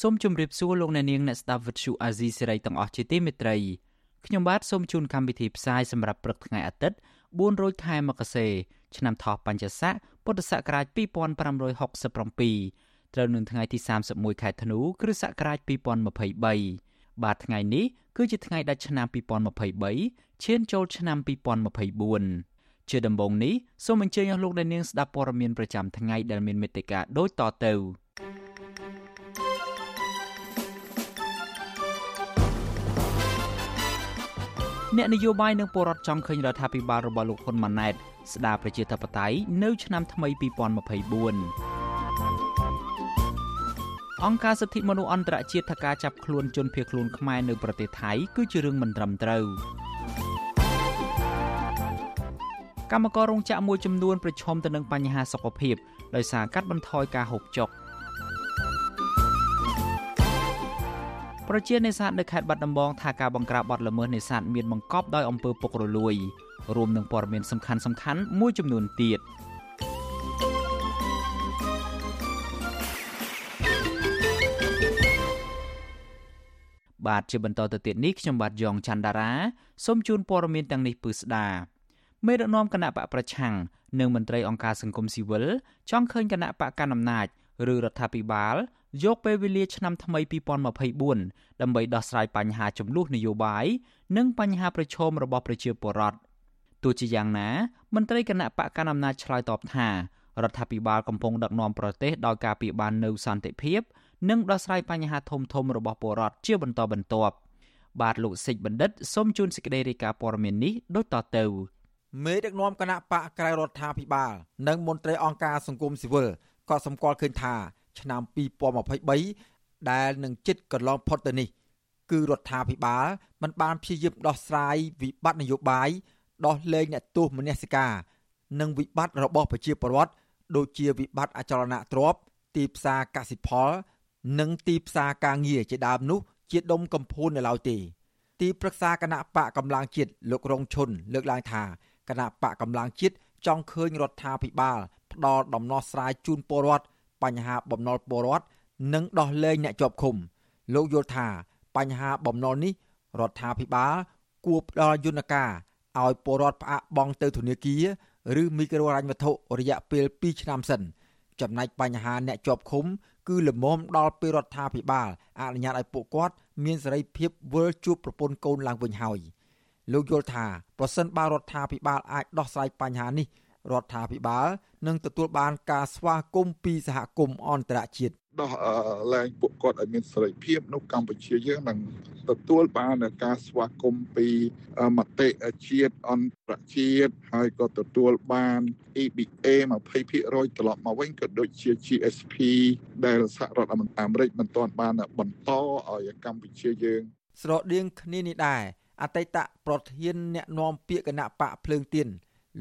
សូមជម្រាបសួរលោកអ្នកនាងអ្នកស្ដាប់វិទ្យុអាស៊ីសេរីទាំងអស់ជាទីមេត្រីខ្ញុំបាទសូមជូនកម្មវិធីផ្សាយសម្រាប់ព្រឹកថ្ងៃអាទិត្យ4រោចខែមករាឆ្នាំថោះបัญចស័កពុទ្ធសករាជ2567ត្រូវនឹងថ្ងៃទី31ខែធ្នូគ្រិស្តសករាជ2023បាទថ្ងៃនេះគឺជាថ្ងៃដាច់ឆ្នាំ2023ឈានចូលឆ្នាំ2024ជាដំបូងនេះសូមអញ្ជើញអស់លោកអ្នកនាងស្ដាប់ព័ត៌មានប្រចាំថ្ងៃដែលមានមេត្តាដូចតទៅ អ្នកនយោបាយនិងពលរដ្ឋចង់ឃើញរដ្ឋាភិបាលរបស់លោកហ៊ុនម៉ាណែតស្ដារប្រជាធិបតេយ្យនៅឆ្នាំថ្មី2024អង្គការសិទ្ធិមនុស្សអន្តរជាតិថាការចាប់ខ្លួនជនភៀសខ្លួនខ្មែរនៅប្រទេសថៃគឺជារឿងមិនត្រឹមត្រូវកម្មកររោងចក្រមួយចំនួនប្រឈមទៅនឹងបញ្ហាសុខភាពដោយសារកាត់បន្ថយការហូបចុក ប្រជានេសាទនៅខេត្តបាត់ដំបងថាការបង្ក្រាបបទល្មើសនេសាទមានបង្កប់ដោយអំពើពុករលួយរួមនឹងព័ត៌មានសំខាន់ៗមួយចំនួនទៀត។បាទជាបន្តទៅទៀតនេះខ្ញុំបាទយ៉ងច័ន្ទដារាសូមជូនព័ត៌មានទាំងនេះពឺស្ដាមេដឹកនាំគណៈបកប្រឆាំងនិងមន្ត្រីអង្គការសង្គមស៊ីវិលចង់ឃើញគណៈបកកណ្ដាលអំណាចឬរដ្ឋាភិបាល យកពេលវេលាឆ្នាំថ្មី2024ដើម្បីដោះស្រាយបញ្ហាចំនួននយោបាយនិងបញ្ហាប្រឈមរបស់ប្រជាពលរដ្ឋទោះជាយ៉ាងណា មន្ត្រីគណៈបកកណ្ដាលអំណាចឆ្លើយតបថារដ្ឋាភិបាលកំពុងដឹកនាំប្រទេសដោយការពីបាននូវសន្តិភាពនិងដោះស្រាយបញ្ហាធំធំរបស់ពលរដ្ឋជាបន្តបន្ទាប់បាទលោកសិចបណ្ឌិតសូមជូនសេចក្តីរាយការណ៍ព័ត៌មាននេះដូចតទៅមេដឹកនាំគណៈបកក្រៅរដ្ឋាភិបាល និងមន្ត្រីអង្គការសង្គមស៊ីវិលក៏សម្គាល់ឃើញថា ឆ្នាំ2023ដែលនឹងជិតកន្លងផុតទៅនេះ គឺរដ្ឋាភិបាលមិនបានព្យាយាមដោះស្រាយវិបត្តិនយោបាយដោះលែងអ្នកទោសមនសិការនិងវិបត្តិរបស់ប្រជាពលរដ្ឋដូចជាវិបត្តិអចលនទ្រព្យទីផ្សារកសិផល និងទីផ្សារការងារជាដើមនោះ ជាដុំកំភួននៅឡើយទេទីប្រឹក្សាគណៈបកកម្លាំងជាតិលោករងឈុនលើកឡើងថាគណៈបកកម្លាំងជាតិចង់ឃើញរដ្ឋាភិបាលផ្ដល់ដំណោះស្រាយជូនពលរដ្ឋ បញ្ហាបំណុលពលរដ្ឋនិងដោះលែងអ្នកជាប់ឃុំ លោកយល់ថាបញ្ហាបំណុលនេះរដ្ឋាភិបាលគួរផ្ដល់យន្តការឲ្យពលរដ្ឋផ្អាកបង់ទៅធនាគារឬមីក្រូហិរញ្ញវត្ថុរយៈពេល2ឆ្នាំសិន ចំណែកបញ្ហាអ្នកជាប់ឃុំ គឺលមមដល់ពេលរដ្ឋាភិបាលអនុញ្ញាតឲ្យពួកគាត់មានសេរីភាពវិលជួបប្រពន្ធកូនឡើងវិញហើយលោកយល់ថាប្រសិនបើរដ្ឋាភិបាលអាចដោះស្រាយបញ្ហានេះ រដ្ឋាភិបាលនឹងទទួលបានការស្វាគមន៍ពីសហគមន៍អន្តរជាតិដោះលែងពួកគាត់ឲ្យមានសេរីភាពនៅកម្ពុជាយើងនឹងទទួលបានការស្វាគមន៍ពីមតិជាតិអន្តរជាតិហើយក៏ទទួលបាន EBA 20%ត្រឡប់មកវិញក៏ដូចជា GSP ដែលសហរដ្ឋអាមេរិកមិនទាន់បានបន្តឲ្យកម្ពុជាយើង ស្រដៀងគ្នានេះដែរអតីតប្រធានអ្នកនាំពាក្យគណៈបកភ្លើងទៀន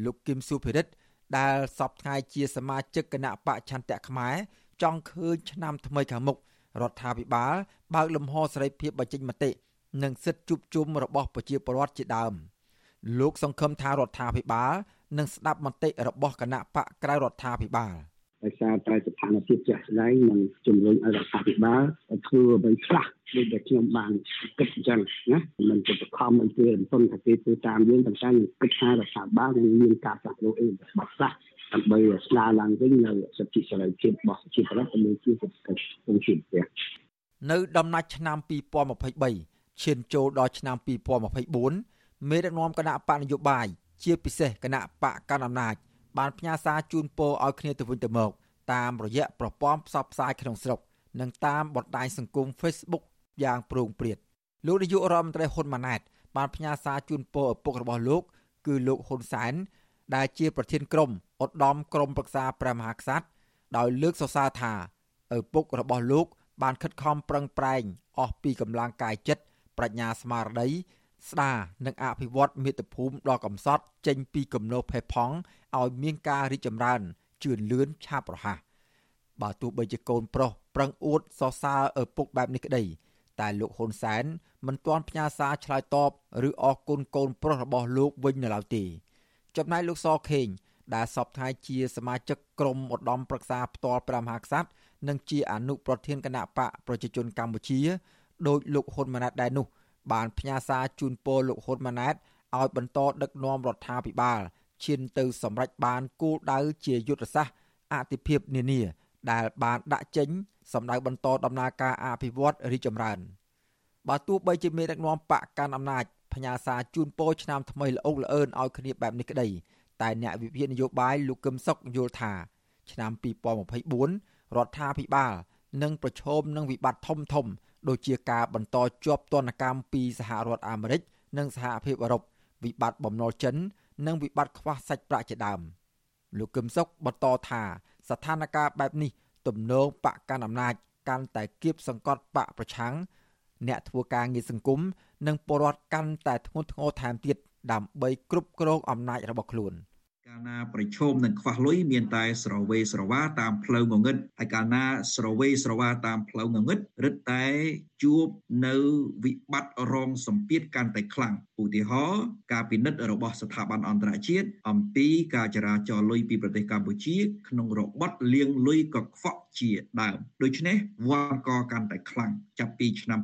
លោកគឹមសុភិរិទ្ធដែលសពថ្ងៃជាសមាជិកគណៈបកឆន្ទៈខ្មែរចង់ឃើញឆ្នាំថ្មីខាងមុខរដ្ឋាភិបាលបើកលំហសេរីភាពបញ្ចេញមតិនិងសិទ្ធិជួបជុំរបស់ប្រជាពលរដ្ឋជាដើមលោកសង្ឃឹមថារដ្ឋាភិបាលនឹងស្ដាប់មតិរបស់គណៈបកក្រៅរដ្ឋាភិបាល ដោយសារតែស្ថានភាពជាក់ស្ដែងនឹងជំរុញឲ្យរដ្ឋាភិបាលធ្វើអ្វីខ្លះដូចដែលខ្ញុំបានគិតអញ្ចឹងណាមិនទៅបខំឲ្យគេរំពឹងថាគេធ្វើតាមយើងតែតែគិតថារដ្ឋាភិបាលនឹងមានការផ្លាស់ប្ដូរអីរបស់ខ្លះដើម្បីស្ដារឡើងវិញនៅសិទ្ធិសេរីភាពរបស់ប្រជាពលរដ្ឋនិងជាសេដ្ឋកិច្ចក្នុងជីវភាពនៅដំណាច់ឆ្នាំ2023ឈានចូលដល់ឆ្នាំ2024មេដឹកនាំគណៈបកនយោបាយជាពិសេសគណៈបកកណ្ដាលអំណាច បានផ្ញើសារជូនពរឲ្យគ្នាទៅវិញទៅមកតាមរយៈប្រព័ន្ធផ្សព្វផ្សាយក្នុងស្រុក និងតាមបណ្ដាញសង្គម Facebook យ៉ាងប្រងព្រាតលោកនាយករដ្ឋមន្ត្រីហ៊ុនម៉ាណែតបានផ្ញើសារជូនពរឪពុករបស់លោក គឺលោកហ៊ុនសែនដែលជាប្រធានក្រុមឧត្តមក្រុមប្រឹក្សាព្រះមហាក្សត្រដោយលើកសរសើរថាឪពុករបស់លោក បានខិតខំប្រឹងប្រែងអអស់ពីកម្លាំងកាយចិត្តប្រាជ្ញាស្មារតីស្ដារនិងអភិវឌ្ឍមាតុភូមិដ៏កំសត់ចេញពីគំនរផេះផង់ ឲ្យមានការរីកចម្រើនជឿនលឿនឆាប់រហ័សបើទោះបីជាកូនប្រុសប្រឹងអួតសរសើរឪពុកបែបនេះក្តីតែលោកហ៊ុនសែនមិនទាន់ផ្ញើសារឆ្លើយតបឬអរគុណកូនប្រុសរបស់លោកវិញនៅឡើយទេចំណែកលោកសខេងដែលសពថ្ងៃជាសមាជិកក្រុមឧត្តមប្រឹក្សាផ្ទាល់ព្រះមហាក្សត្រនិងជាអនុប្រធានគណៈបកប្រជាជនកម្ពុជាដោយលោកហ៊ុនម៉ាណែតដែរនោះបានផ្ញើសារជូនពរលោកហ៊ុនម៉ាណែតឲ្យបន្តដឹកនាំរដ្ឋាភិបាល ឈានទៅសម្រេចបានគោលដៅជាយុទ្ធសាស្ត្រអតិភិបនានា ដែលបានដាក់ចេញសម្ដៅបន្តដំណើរការអភិវឌ្ឍរីកចម្រើនបើទោះបីជាមេដឹកនាំបកកាន់អំណាចផ្ញើសារជូនពរឆ្នាំថ្មីល្អុកល្អឿនឲ្យគ្នាបែបនេះក្តីតែអ្នកវិភាគនយោបាយលោកកឹមសុខយល់ថា ឆ្នាំ2024រដ្ឋាភិបាលនឹងប្រឈមនឹងវិបត្តិធំធំ ដូចជាការបន្តជាប់ទណ្ឌកម្មពីសហរដ្ឋអាមេរិកនិងសហភាពអឺរ៉ុបវិបត្តិបំណុលចិន និងវិបត្តិខ្វះសាច់ប្រាក់ជាដើមលោកកឹមសុខបន្តថាស្ថានភាពបែបនេះទំនងបកកាន់អំណាចកាន់តែគៀបសង្កត់បកប្រឆាំងអ្នកធ្វើការងារសង្គមនិងពលរដ្ឋកាន់តែធ្ងន់ធ្ងរថែមទៀតដើម្បីគ្រប់គ្រងអំណាចរបស់ខ្លួន។ កាលណាប្រឈមនឹងខ្វះលុយមានតែស្រវេស្រវាតាមផ្លូវងងឹតហើយកាលណាស្រវេស្រវាតាមផ្លូវងងឹតរឹតតែជួបនៅវិបត្តិរងសម្ពាធកាន់តែខ្លាំងឧទាហរណ៍ការពិនិត្យរបស់ស្ថាប័នអន្តរជាតិអំពីការចរាចរលុយពីប្រទេសកម្ពុជា ក្នុងរបត់លាងលុយកខ្វក់ជាដើមដូច្នេះវ៉ានកកាន់តែខ្លាំងចាប់ពីឆ្នាំ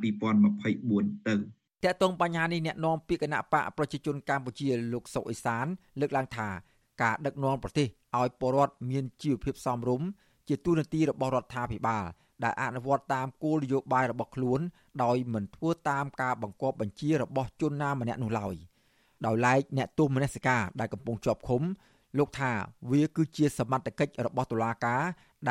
2024ទៅតើតងបញ្ហានេះអ្នកនាំពាក្យគណៈបកប្រជាជនកម្ពុជាលោកសុកអេសានលើកឡើងថា ការដឹកនាំប្រទេសឲ្យពលរដ្ឋមានជីវភាពសមរម្យជាទូនាទីរបស់រដ្ឋាភិបាលដែលអនុវត្តតាមគោលនយោបាយរបស់ខ្លួន ដោយមិនធ្វើតាមការបង្គាប់បញ្ជារបស់ជនណាម្នាក់នោះឡើយដោយឡែកអ្នកទោសមនសិការដែលកំពុងជាប់ឃុំលោកថាវាគឺជាសមត្ថកិច្ចរបស់តុលាការ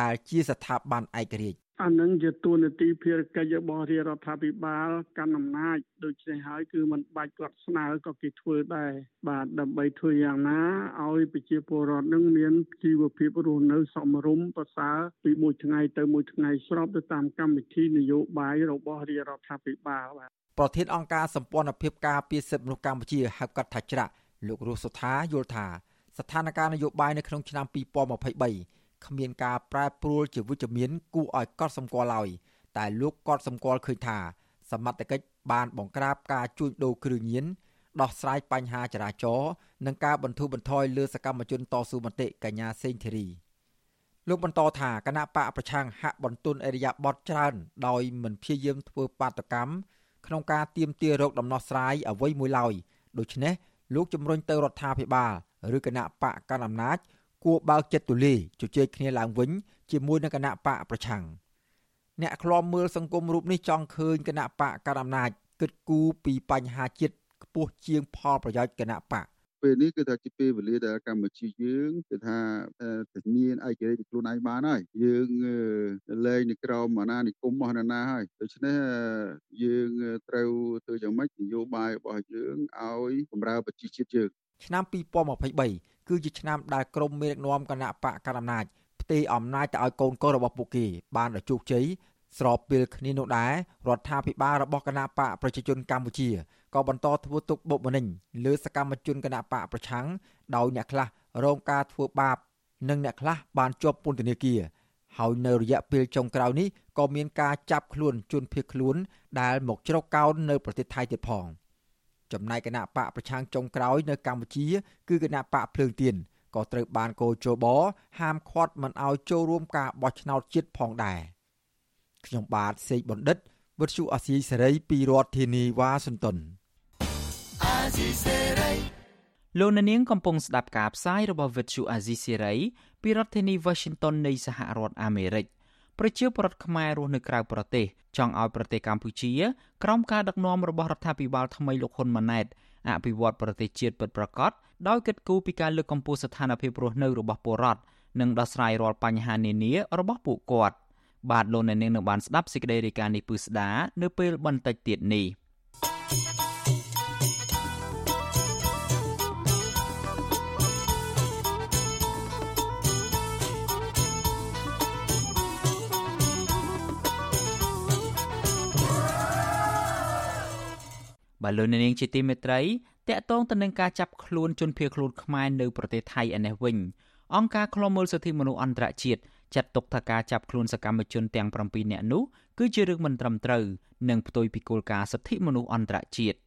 ដែលជាស្ថាប័នឯករាជ្យ អានឹងជាទួនាទីភារកិច្ចរបស់រាជរដ្ឋាភិបាលកាន់អំណាចដូច្នេះហើយគឺมันបាច់គាត់ស្នើក៏គេធ្វើដែរបាទដើម្បីធ្វើយ៉ាងណាឲ្យប្រជាពលរដ្ឋនឹងមានជីវភាពរស់នៅសមរម្យប្រសើរពីមួយថ្ងៃទៅមួយថ្ងៃស្របទៅតាមកម្មវិធីនយោបាយរបស់រាជរដ្ឋាភិបាលបាទប្រធានអង្គការសម្ព័ន្ធភាពការពារសិទ្ធិមនុស្សកម្ពុជាហៅកាត់ថាច្រាក់លោករស់សុថាយល់ថាស្ថានភាពនយោបាយនៅក្នុងឆ្នាំ2023 គ្មានការប្រែប្រួលជាវិជ្ជមានគួរឲ្យកត់សម្គាល់ឡើយតែលោកកត់សម្គាល់ឃើញថា សមត្ថកិច្ចបានបង្ក្រាបការជួញដូរគ្រឿងញៀនដោះស្រាយបញ្ហាចរាចរណ៍និងការបន្ធូរបន្ថយលើសកម្មជនតស៊ូមតិកញ្ញាសេងធីរីលោកបន្តថាគណៈបកប្រឆាំងហាក់បន្ទន់អរិយាប័ត្រច្រើន ដោយមិនព្យាយាមធ្វើបាតកម្មក្នុងការទៀមទារោគដំណោះស្រាយអ្វីមួយឡើយដូច្នេះលោកជំរុញទៅរដ្ឋាភិបាលឬគណៈបកកណ្ដាលអំណាច គួរបើកចិត្តទូលាយជជែកគ្នាឡើងវិញជាមួយនឹងគណៈបកប្រឆាំងអ្នកឃ្លាំមើលសង្គមរូបនេះចង់ឃើញគណៈបកកណ្ដាលអំណាចគិតគូរពីបញ្ហាជាតិខ្ពស់ជាងផលប្រយោជន៍គណៈបកពេលនេះគឺថាជាពេលវេលាដែលកម្ពុជាយើងគឺថាធានាឯករាជ្យខ្លួនឯងបានហើយយើងលែងនៅក្រោមអាណានិគមរបស់ណាហើយដូច្នេះយើងត្រូវធ្វើយ៉ាងម៉េចនយោបាយរបស់យើងឲ្យបំរើប្រជាជាតិយើង ឆ្នាំ2023គឺជាឆ្នាំដែលក្រុមមេដឹកនាំគណៈបកកណ្ដាលអំណាចផ្ទេរអំណាចទៅឲ្យកូនកូនរបស់ពួកគេបានដល់ជោគជ័យស្របពេលគ្នានោះដែររដ្ឋាភិបាលរបស់គណៈបកប្រជាជនកម្ពុជាក៏បន្តធ្វើទុកបុកម្នេញលើសកម្មជនគណៈបកប្រឆាំងដោយអ្នកខ្លះរងការធ្វើបាប និងអ្នកខ្លះបានជាប់ពន្ធនាគារហើយនៅរយៈពេលចុងក្រោយនេះក៏មានការចាប់ខ្លួនជនភៀសខ្លួនដែលមកជ្រកកោននៅប្រទេសថៃទៀតផង។ ចំណែកគណៈបកប្រឆាំងចុងក្រោយនៅកម្ពុជា គឺគណៈបកភ្លើងទៀនក៏ត្រូវបានកោជបហាមឃាត់មិនឲ្យចូលរួមការបោះឆ្នោតជាតិផងដែរខ្ញុំបាទសេកបណ្ឌិតវិទ្យុអាស៊ីសេរីពីរដ្ឋធានីវ៉ាស៊ីនតោនអាស៊ីសេរីលោកនាងកំពុងស្ដាប់ការផ្សាយរបស់វិទ្យុអាស៊ីសេរីពីរដ្ឋធានី Washington នៃសហរដ្ឋអាមេរិក ប្រជាពលរដ្ឋខ្មែររស់នៅក្រៅប្រទេសចង់ឲ្យប្រទេសកម្ពុជាក្រោមការដឹកនាំរបស់រដ្ឋាភិបាលថ្មីលោកហ៊ុនម៉ាណែតអភិវឌ្ឍប្រទេសជាតិពិតប្រាកដដោយគិតគូរពីការលើកកម្ពស់ស្ថានភាពរស់នៅរបស់ពលរដ្ឋនិងដោះស្រាយរាល់បញ្ហានានារបស់ពួកគាត់បាទលោកអ្នកនាងនឹងបានស្ដាប់សេចក្តីរាយការណ៍នេះពឺស្ដានៅពេលបន្តិចទៀតនេះ។ បាទលោកនាងជាទីមេត្រីតកតងទៅនឹងការចាប់ខ្លួនជនភៀសខ្លួនខ្មែរនៅប្រទេសថៃឯនេះវិញអង្គការឃ្លាំមើលសិទ្ធិមនុស្សអន្តរជាតិចាត់ទុកថាការចាប់ខ្លួនសកម្មជនទាំង7នាក់នោះគឺជារឿងមិនត្រឹមត្រូវនិងផ្ទុយពីគោលការណ៍សិទ្ធិមនុស្សអន្តរជាតិ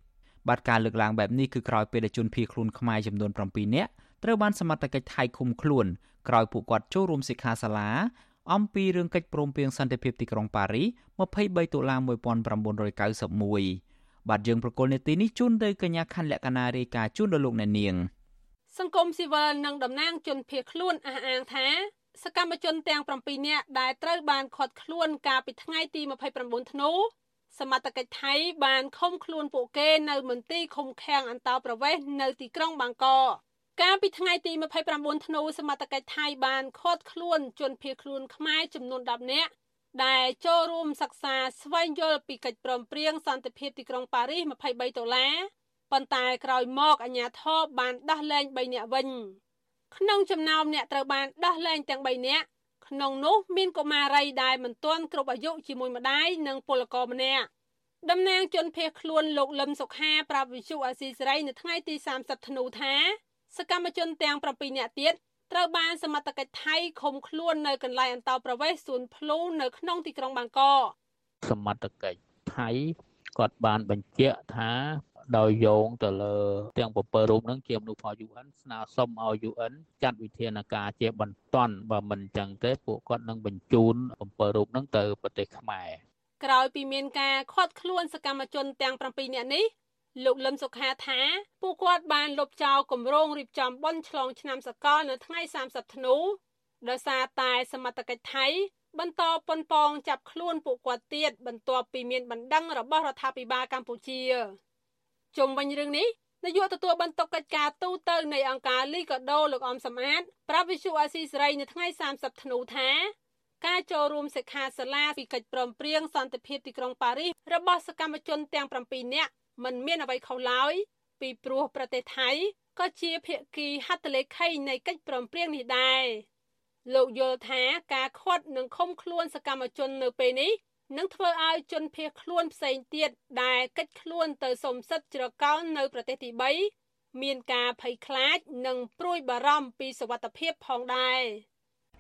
បាទការលើកឡើងបែបនេះគឺក្រោយពេលដែលជនភៀសខ្លួនខ្មែរចំនួន7នាក់ត្រូវបានសមត្ថកិច្ចថៃឃុំខ្លួនក្រោយពួកគាត់ចូលរួមសិក្ខាសាលាអំពីរឿងកិច្ចព្រមព្រៀងសន្តិភាពទីក្រុងប៉ារី23តុលា1991 បាទយើងប្រកុលនេតិនេះជូនទៅកញ្ញាខណ្ឌលក្ខណារាយការជូនដល់លោកអ្នកនាងសង្គមស៊ីវិលនិងតំណាងជនភៀសខ្លួនអះអាងថាសកម្មជនទាំង7នាក់ដែលត្រូវបានឃាត់ខ្លួនកាលពីថ្ងៃទី29ធ្នូសមត្ថកិច្ចថៃបានឃុំខ្លួនពួកគេនៅមន្ទីរឃុំឃាំងអន្តោប្រវេសន៍នៅទីក្រុងបាងកកកាលពីថ្ងៃទី29ធ្នូសមត្ថកិច្ចថៃបានឃាត់ខ្លួនជនភៀសខ្លួនខ្មែរចំនួន10នាក់ ដែលចូលរួមសិក្សាស្វែងយល់ពីកិច្ចព្រមព្រៀងសន្តិភាពទីក្រុងប៉ារីស23ដុល្លារប៉ុន្តែក្រោយមកអាជ្ញាធរបានដោះលែង3នាក់វិញ ក្នុងចំណោមអ្នកត្រូវបានដោះលែងទាំង3នាក់ក្នុងនោះមានកុមារីដែលមិនទាន់គ្រប់អាយុជាមួយម្ដាយនិងពលករម្នាក់តំណាងជនភៀសខ្លួនលោកលឹមសុខាប្រាប់វិសុអាស៊ីសេរីនៅថ្ងៃទី30ធ្នូថាសកម្មជនទាំង7នាក់ទៀត ត្រូវបានសមត្ថកិច្ចថៃឃុំខ្លួននៅកន្លែងអន្តោប្រវេសន៍សួនភ្លូនៅក្នុងទីក្រុងបាងកកសមត្ថកិច្ចថៃគាត់បានបញ្ជាក់ថាដោយយោងទៅលើទាំង7រូបហ្នឹងជាមនុស្សផង UN ស្នើសុំឲ្យ UN ចាត់វិធានការជាបន្ទាន់បើមិនអញ្ចឹងទេពួកគាត់នឹងបញ្ជូន7រូបហ្នឹងទៅប្រទេសខ្មែរក្រោយពីមានការខាត់ខ្លួនសកម្មជនទាំង7នាក់នេះ លោកលឹមសុខាថាពួកគាត់បានលុបចោលគម្រោងរៀបចំបន់ឆ្លងឆ្នាំសកលនៅថ្ងៃ30ធ្នូដោយសារតែសមត្ថកិច្ចថៃបន្តប៉ុនប៉ងចាប់ខ្លួនពួកគាត់ទៀតបន្ទាប់ពីមានបណ្ដឹងរបស់រដ្ឋាភិបាលកម្ពុជាជុំវិញរឿងនេះនាយកទទួលបន្ទុកកិច្ចការទូតនៃអង្គការលីកាដូលោកអំសំអាតប្រាប់វិសុអាស៊ីសេរីនៅថ្ងៃ30ធ្នូថាការចូលរួមសិក្ខាសាលាពីកិច្ចព្រមព្រៀងសន្តិភាពទីក្រុងប៉ារីសរបស់សកម្មជនទាំង7នាក់ មិនមានអ្វីខុសឡើយពីព្រោះប្រទេសថៃក៏ជាភាគីហត្ថលេខីនៃកិច្ចព្រមព្រៀងនេះដែរលោកយល់ថាការខាត់និងឃុំខ្លួនសកម្មជននៅពេលនេះនឹងធ្វើឲ្យជនភៀសខ្លួនផ្សេងទៀតដែលកិច្ចខ្លួនទៅសំសិទ្ធជ្រកោននៅប្រទេសទី3មានការភ័យខ្លាចនិងព្រួយបារម្ភពីសុវត្ថិភាពផងដែរ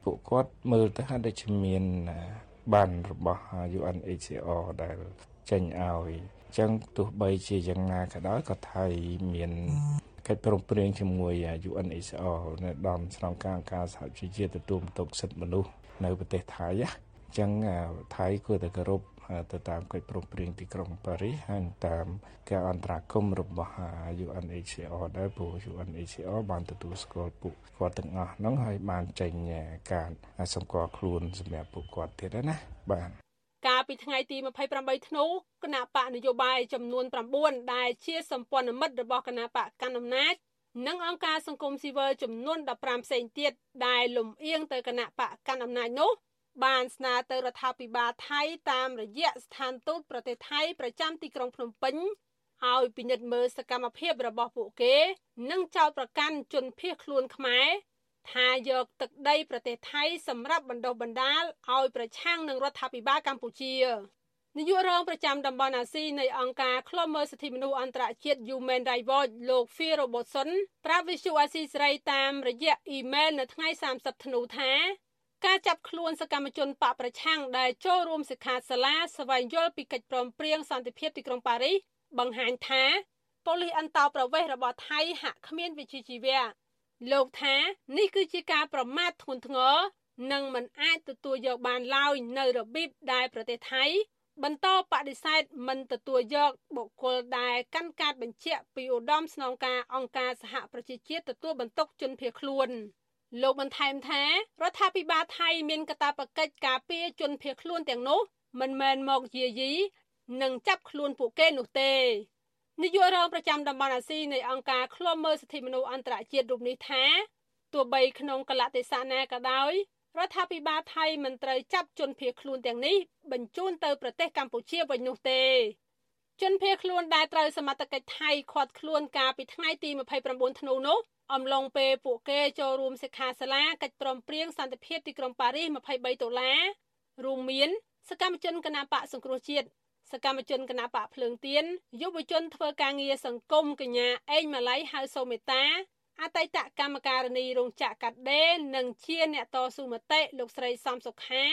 ពួកគាត់មើលទៅហាក់ដូចជាមានបានរបស់ UNHCR ដែលចេញឲ្យអញ្ចឹងទោះបីជាយ៉ាងណាក៏ដោយក៏ថៃមានកិច្ចព្រមព្រៀងជាមួយ UNHCR នៅដំស្នងការការសហជីវជាតិទទួលបន្ទុកសិទ្ធិមនុស្សនៅប្រទេសថៃណាអញ្ចឹងថៃគួរតែគោរពទៅតាមកិច្ចព្រមព្រៀងទីក្រុងប៉ារីសហើយតាមការអន្តរាគមន៍របស់ UNHCR ដែរព្រោះ UNHCR បានទទួលស្គាល់ពួកគាត់ទាំងអស់ហ្នឹងហើយបានចេញការសម្គាល់ខ្លួនសម្រាប់ពួកគាត់ទៀតណាបាទកាល ពីថ្ងៃទី28ធ្នូគណៈបកនយោបាយចំនួន9ដែលជាសម្ព័ន្ធមិត្តរបស់គណៈបកកណ្ដាលអំណាចនិងអង្គការសង្គមស៊ីវិលចំនួន15ផ្សេងទៀតដែលលំអៀងទៅគណៈបកកណ្ដាលអំណាចនោះបានស្នើទៅរដ្ឋាភិបាលថៃតាមរយៈស្ថានទូតប្រទេសថៃប្រចាំទីក្រុងភ្នំពេញឲ្យពិនិត្យមើលសកម្មភាពរបស់ពួកគេ និងចោទប្រកាន់ជនភៀសខ្លួនខ្មែរ ថាយកទឹកដីប្រទេសថៃសម្រាប់បណ្ដុះបណ្ដាលឲ្យប្រឆាំងនឹងរដ្ឋាភិបាលកម្ពុជានាយករងប្រចាំតំបន់អាស៊ីនៃអង្គការឃ្លាំមើលសិទ្ធិមនុស្សអន្តរជាតិ Human Rights Watch លោក Phil Robertson ប្រាប់វិសុអាស៊ីសេរីតាមរយៈអ៊ីមែលនៅថ្ងៃ30ធ្នូថាការចាប់ខ្លួនសកម្មជនបកប្រឆាំងដែលចូលរួមសិក្ខាសាលាស្វែងយល់ពីកិច្ចព្រមព្រៀងសន្តិភាពទីក្រុងប៉ារីសបង្ហាញថាប៉ូលីសអន្តោប្រវេសន៍របស់ថៃហាក់គ្មានវិជ្ជាជីវៈ លោកថានេះគឺជាការប្រមាថធ្ងន់ធ្ងរនិងមិនអាចទទួលយកបានឡើយនៅរបៀបដែលប្រទេសថៃ បន្តបដិសេធមិនទទួលយកបុគ្គលដែលកាន់កាតបញ្ជាក់ពីឧត្តមស្នងការអង្គការសហប្រជាជាតិទទួលបន្ទុកជនភៀសខ្លួនលោកបន្ថែមថារដ្ឋាភិបាលថៃមានកាតព្វកិច្ចការពារជនភៀសខ្លួនទាំងនោះមិនមែនមកយាយីនិងចាប់ខ្លួនពួកគេនោះទេ នាយករងប្រចាំតំបន់អាស៊ីនៃអង្គការឃ្លាំមើលសិទ្ធិមនុស្សអន្តរជាតិរូបនេះថាទោះបីក្នុងកលតិសៈណាក៏ដោយរដ្ឋាភិបាលថៃមិនត្រូវចាប់ជនភៀសខ្លួនទាំងនេះបញ្ជូនទៅប្រទេសកម្ពុជាវិញនោះទេ ជនភៀសខ្លួនដែលត្រូវសមត្ថកិច្ចថៃឃាត់ខ្លួនកាលពីថ្ងៃទី29ធ្នូនោះអំឡុងពេលពួកគេចូលរួមសិក្ខាសាលាកិច្ចព្រមព្រៀងសន្តិភាពទីក្រុងប៉ារីស23ដុល្លាររួមមានសកម្មជនគណបកសង្គ្រោះជាតិ សកម្មជនគណបកភ្លើងទៀនយុវជនធ្វើការងារសង្គមកញ្ញាអេងម៉ាឡៃហៅសូមេតាអតីតកម្មការនីរោងចក្រកាត់ដេរនិងជាអ្នកតស៊ូមតិលោកស្រីសំសុខា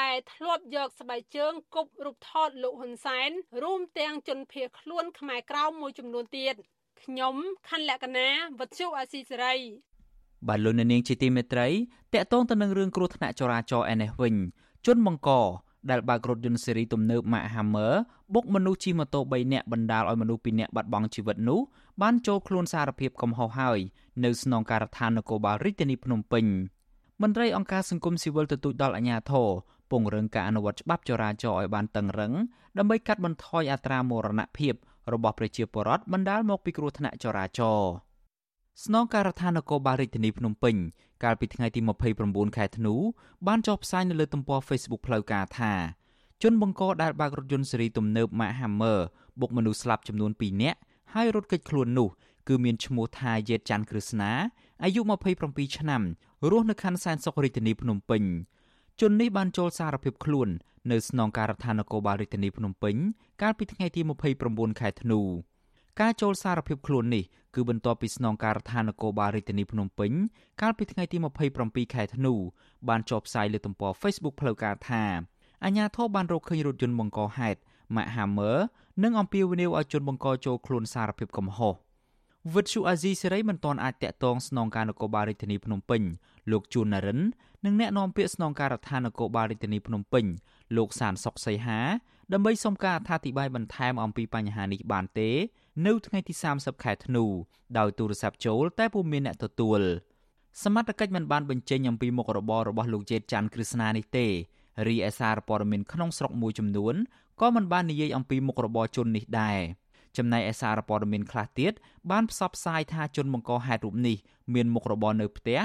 ដែលធ្លាប់យកស្បែកជើងគប់រូបថតលោកហ៊ុនសែនរួមទាំងជនភៀសខ្លួនខ្មែរក្រៅមួយចំនួនទៀតខ្ញុំខណ្ឌលក្ខណាវັດជុអាស៊ីសេរីបាទលោកនាងជាទីមេត្រីតកតងទៅនឹងរឿងគ្រោះថ្នាក់ចរាចរណ៍ឯនេះវិញជនបង្ក ដែលបើករថយន្តស៊េរីទំនើប Mack Hammer បុកមនុស្សជិះម៉ូតូ3នាក់បណ្ដាលឲ្យមនុស្ស2នាក់បាត់បង់ជីវិតនោះបានចូលខ្លួនសារភាពកំហុសហើយនៅស្នងការដ្ឋាននគរបាលរាជធានីភ្នំពេញមន្ត្រីអង្គការសង្គមស៊ីវិលទទូចដល់អាជ្ញាធរពង្រឹងការអនុវត្តច្បាប់ចរាចរណ៍ឲ្យបានតឹងរឹងដើម្បីកាត់បន្ថយអត្រាមរណភាពរបស់ប្រជាពលរដ្ឋបណ្ដាលមកពីគ្រោះថ្នាក់ចរាចរណ៍ ស្នងការដ្ឋាននគរបាលរាជធានីភ្នំពេញកាលពីថ្ងៃទី29ខែធ្នូបានចុះផ្សាយនៅលើទំព័រ Facebook ផ្លូវការថាជនបង្កដែលបើករថយន្តស៊េរីទំនើប Mack Hammer បុកមនុស្សស្លាប់ចំនួន2នាក់ហើយរត់គេចខ្លួននោះគឺមានឈ្មោះថាយេតច័ន្ទក្រឹស្នាអាយុ27ឆ្នាំរស់នៅខណ្ឌសែនសុខរាជធានីភ្នំពេញជននេះបានចូលសារភាពខ្លួននៅស្នងការដ្ឋាននគរបាលរាជធានីភ្នំពេញកាលពីថ្ងៃទី29ខែធ្នូ ការចូលសារភាពខ្លួននេះគឺបន្ទាប់ពីស្នងការដ្ឋាននគរបាលរាជធានីភ្នំពេញកាលពីថ្ងៃទី27ខែធ្នូបានចុះផ្សាយលើទំព័រ Facebook ផ្លូវការថាអាជ្ញាធរបានរកឃើញរថយន្តបង្កហេតុ Mack Hammer និងអំពាវនាវឲ្យជនបង្កចូលខ្លួនសារភាពកំហុសវិទ្យុអាស៊ីសេរីមិនទាន់អាចតាក់ទងស្នងការនគរបាលរាជធានីភ្នំពេញលោកជួននរិននិងអ្នកនាំពាក្យស្នងការដ្ឋាននគរបាលរាជធានីភ្នំពេញ លោកសានសុកសីហាដើម្បីសុំការអធិប្បាយបន្ថែមអំពីបញ្ហានេះបានទេ នៅថ្ងៃទី30ខែធ្នូដោយទូរស័ព្ទចូល តែពុំមានអ្នកទទួលសមត្ថកិច្ចមិនបានបញ្ចេញអំពីមុខរបររបស់លោកជេតច័ន្ទក្រឹស្នានេះទេរីឯសារព័ត៌មានក្នុងស្រុកមួយចំនួនក៏មិនបាននិយាយអំពីមុខរបរជននេះដែរចំណែកឯសារព័ត៌មានខ្លះទៀតបានផ្សព្វផ្សាយថាជនបង្កហេតុរូបនេះមានមុខរបរនៅផ្ទះ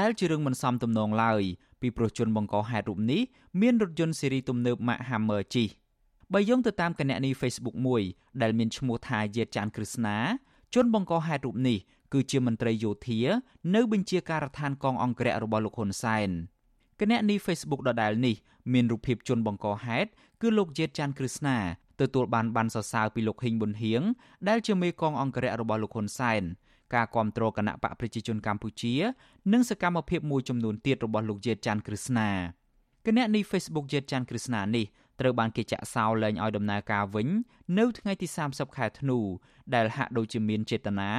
ដែលជារឿងមិនសមទំនងឡើយពីព្រោះជនបង្កហេតុរូបនេះមានរថយន្តស៊េរីទំនើប Mack Hammer ជិះបើយោងទៅតាមគណនី Facebook មួយដែលមានឈ្មោះថាយេតចាន់ក្រឹស្នាជនបង្កហេតុរូបនេះគឺជាមន្ត្រីយោធា នៅបញ្ជាការដ្ឋានកងអង្គរៈរបស់លោកហ៊ុនសែនគណនី Facebook ដដែលនេះមានរូបភាពជនបង្កហេតុគឺលោកយេតចាន់ក្រឹស្នាទទួលបានបានសរសើរពីលោកហ៊ីងប៊ុនហៀងដែលជាមេកងអង្គរៈរបស់លោកហ៊ុនសែន ការគ្រប់គ្រងគណៈបកប្រជាជនកម្ពុជា និងសកម្មភាពមួយចំនួនទៀតរបស់លោកយេតច័ន្ទក្រឹស្នាគណនី Facebook យេតច័ន្ទក្រឹស្នានេះត្រូវបានគេចាក់សោលែងឲ្យដំណើរការវិញ នៅថ្ងៃទី30ខែធ្នូដែលហាក់ដូចជាមានចេតនា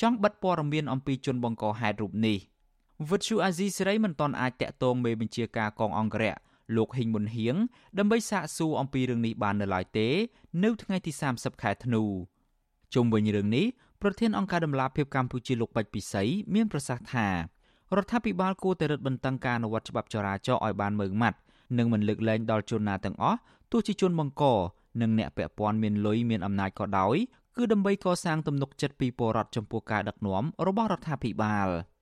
ចង់បិទព័ត៌មានអំពីជនបង្កហេតុរូបនេះវិទ្យុអាស៊ីសេរីមិនទាន់អាចតាក់ទងមេបញ្ជាការកងអង្គរៈលោកហ៊ីងមុនហៀងដើម្បីសាកសួរអំពីរឿងនេះបាននៅឡើយទេ នៅថ្ងៃទី30ខែធ្នូជុំវិញរឿងនេះ ប្រធានអង្គការដំឡាភិបកម្ពុជាលោកបាច់ពិសីមានប្រសាសន៍ថារដ្ឋាភិបាលគួរតែរឹតបន្តឹងការអនុវត្តច្បាប់ចរាចរណ៍ឲ្យបានម៉ឺងម៉ាត់និងមិនលើកលែងដល់ជនណាទាំងអស់ទោះជាជនបង្កនិងអ្នកពាក់ព័ន្ធមានលុយមានអំណាចក៏ដោយគឺដើម្បីកសាងទំនុកចិត្តពីពលរដ្ឋចំពោះការដឹកនាំរបស់រដ្ឋាភិបាល។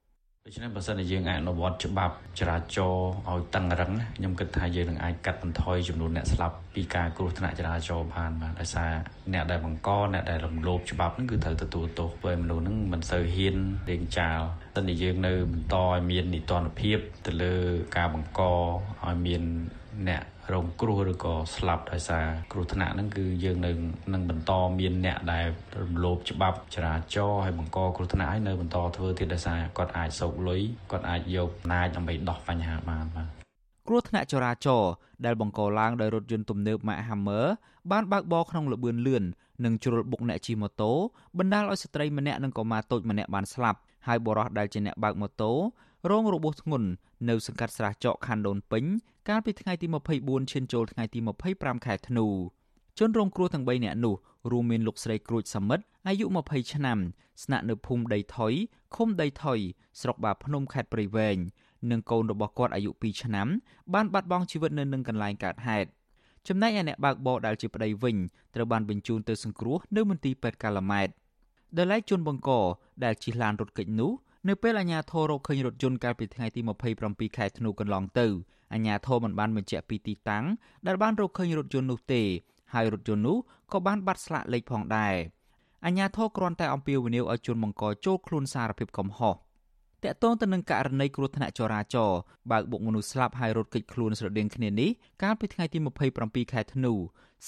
ដូច្នេះបើសិនជាយើងអនុវត្តច្បាប់ចរាចរណ៍ឲ្យតឹងរឹងខ្ញុំគិតថាយើងនឹងអាចកាត់បន្ថយចំនួនអ្នកស្លាប់ពីការគ្រោះថ្នាក់ចរាចរណ៍បានបាទដោយសារអ្នកដែលបង្កអ្នកដែលរំលោភច្បាប់ហ្នឹងគឺត្រូវទទួលទោសពេលមនុស្សហ្នឹងមិនសូវហ៊ានលេងចាលតែតែយើងនៅបន្តឲ្យមាននីតិរដ្ឋភាពទៅលើការបង្កឲ្យមានអ្នក រងគ្រោះឬក៏ស្លាប់ដោយសារគ្រោះថ្នាក់ហ្នឹងគឺយើងនៅនឹងបន្តមានអ្នកដែលរំលោភច្បាប់ចរាចរណ៍ហើយបង្កគ្រោះថ្នាក់ឲ្យនៅបន្តធ្វើទៀតដោយសារគាត់អាចសោកលុយគាត់អាចយកអំណាចដើម្បីដោះបញ្ហាបានបាទគ្រោះថ្នាក់ចរាចរណ៍ដែលបង្កឡើងដោយរថយន្តទំនើប Mack Hammer បានបើកបរក្នុងល្បឿនលឿននិងជ្រុលបុកអ្នកជិះម៉ូតូបណ្ដាលឲ្យស្ត្រីម្នាក់និងកុមារតូចម្នាក់បានស្លាប់ហើយបុរសដែលជាអ្នកបើកម៉ូតូ រងរបួសធ្ងន់នៅសង្កាត់ស្រះចកខណ្ឌដូនពេញកាលពីថ្ងៃទី24ឈានចូលថ្ងៃទី25ខែធ្នូជនរងគ្រោះទាំង3នាក់នោះរួមមានលោកស្រីក្រួចសមិទ្ធអាយុ20ឆ្នាំស្នាក់នៅភូមិដីថុយឃុំដីថុយស្រុកបាភ្នំខេត្តព្រៃវែងនិងកូនរបស់គាត់អាយុ2ឆ្នាំបានបាត់បង់ជីវិតនៅនឹងកន្លែងកើតហេតុចំណែកឯអ្នកបើកបរដែលជាប្តីវិញត្រូវបានបញ្ជូនទៅសង្គ្រោះនៅមន្ទីរពេទ្យកាឡាម៉ែតដែលឡែកជនបង្កដែលជិះឡានរថកិច្ចនោះ នៅពេលអាជ្ញាធររកឃើញរថយន្តកាលពីថ្ងៃទី27ខែធ្នូកន្លងទៅអាជ្ញាធរមិនបានបញ្ជាក់ពីទីតាំងដែលបានរកឃើញរថយន្តនោះទេហើយរថយន្តនោះក៏បានបាត់ស្លាកលេខផងដែរអាជ្ញាធរគ្រាន់តែអំពាវនាវឲ្យជនបង្កចូលខ្លួនសារភាពកំហុសតកតងទៅនឹងករណីគ្រោះថ្នាក់ចរាចរណ៍បើកបុកមនុស្សស្លាប់ហើយរត់គេចខ្លួនស្រដៀងគ្នានេះកាលពីថ្ងៃទី27ខែធ្នូ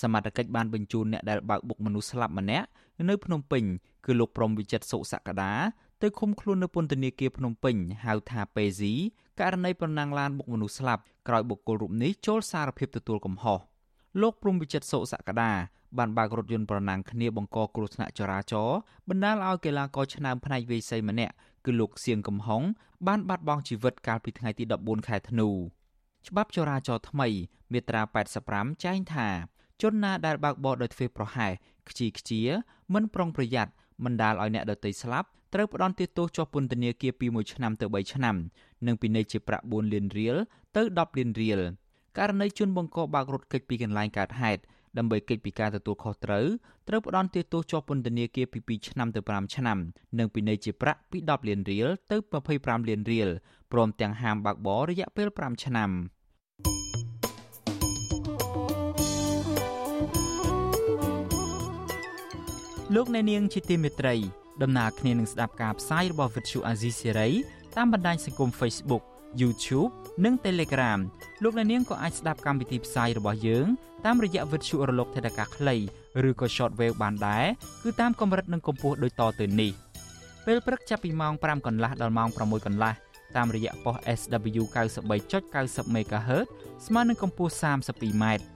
សមត្ថកិច្ចបានបញ្ជូនអ្នកដែលបើកបុកមនុស្សស្លាប់ម្នាក់នៅភ្នំពេញគឺលោកព្រំវិចិត្រសុសក្តា ទៅឃុំខ្លួននៅពន្ធនាគារភ្នំពេញហៅថាពេស៊ីករណីប្រណាំងឡានបុកមនុស្សស្លាប់ក្រោយបុគ្គលរូបនេះចូលសារភាពទទួលកំហុសលោកព្រំវិចិត្រសុសក្តាបានបើករថយន្តប្រណាំងគ្នាបង្កគ្រោះថ្នាក់ចរាចរណ៍បណ្ដាលឲ្យកីឡាករឆ្នើមផ្នែកវាយសីម្នាក់គឺលោកសៀងកំហុងបានបាត់បង់ជីវិតកាលពីថ្ងៃទី14ខែធ្នូច្បាប់ចរាចរណ៍ថ្មីមាត្រា85ចែងថាជនណាដែលបើកបរដោយធ្វេសប្រហែសខ្ជីខ្ជា មិនប្រុងប្រយ័ត្ន បណ្ដាលឲ្យអ្នកដទៃស្លាប់ត្រូវផ្ដន្ទាទោសជាប់ពន្ធនាគារពី1ឆ្នាំទៅ3ឆ្នាំនិងពិន័យជាប្រាក់4លានរៀលទៅ10លានរៀលករណីជនបង្កបើករថគេចពីកន្លែងកើតហេតុដើម្បីគេចពីការទទួលខុសត្រូវត្រូវផ្ដន្ទាទោសជាប់ពន្ធនាគារពី2ឆ្នាំទៅ5ឆ្នាំនិងពិន័យជាប្រាក់ពី10លានរៀលទៅ25លានរៀលព្រមទាំងហាមបើកបររយៈពេល5ឆ្នាំ លោកអ្នកនាងជាទីមេត្រីដំណើរគ្នានឹងស្ដាប់ការផ្សាយរបស់ Vuthu Azizi Serai តាមបណ្ដាញសង្គម Facebook YouTube និង Telegram លោកអ្នកនាងក៏អាចស្ដាប់កម្មវិធីផ្សាយរបស់យើងតាមរយៈវិទ្យុរលកថេដាកាខ្លីឬក៏ Shortwave បានដែរគឺតាមកម្រិតនិងកម្ពស់ដូចតទៅនេះពេលព្រឹកចាប់ពីម៉ោង5កន្លះដល់ម៉ោង6កន្លះតាមរយៈប៉ុស SW 93.90 MHz ស្មើនឹងកម្ពស់ 32m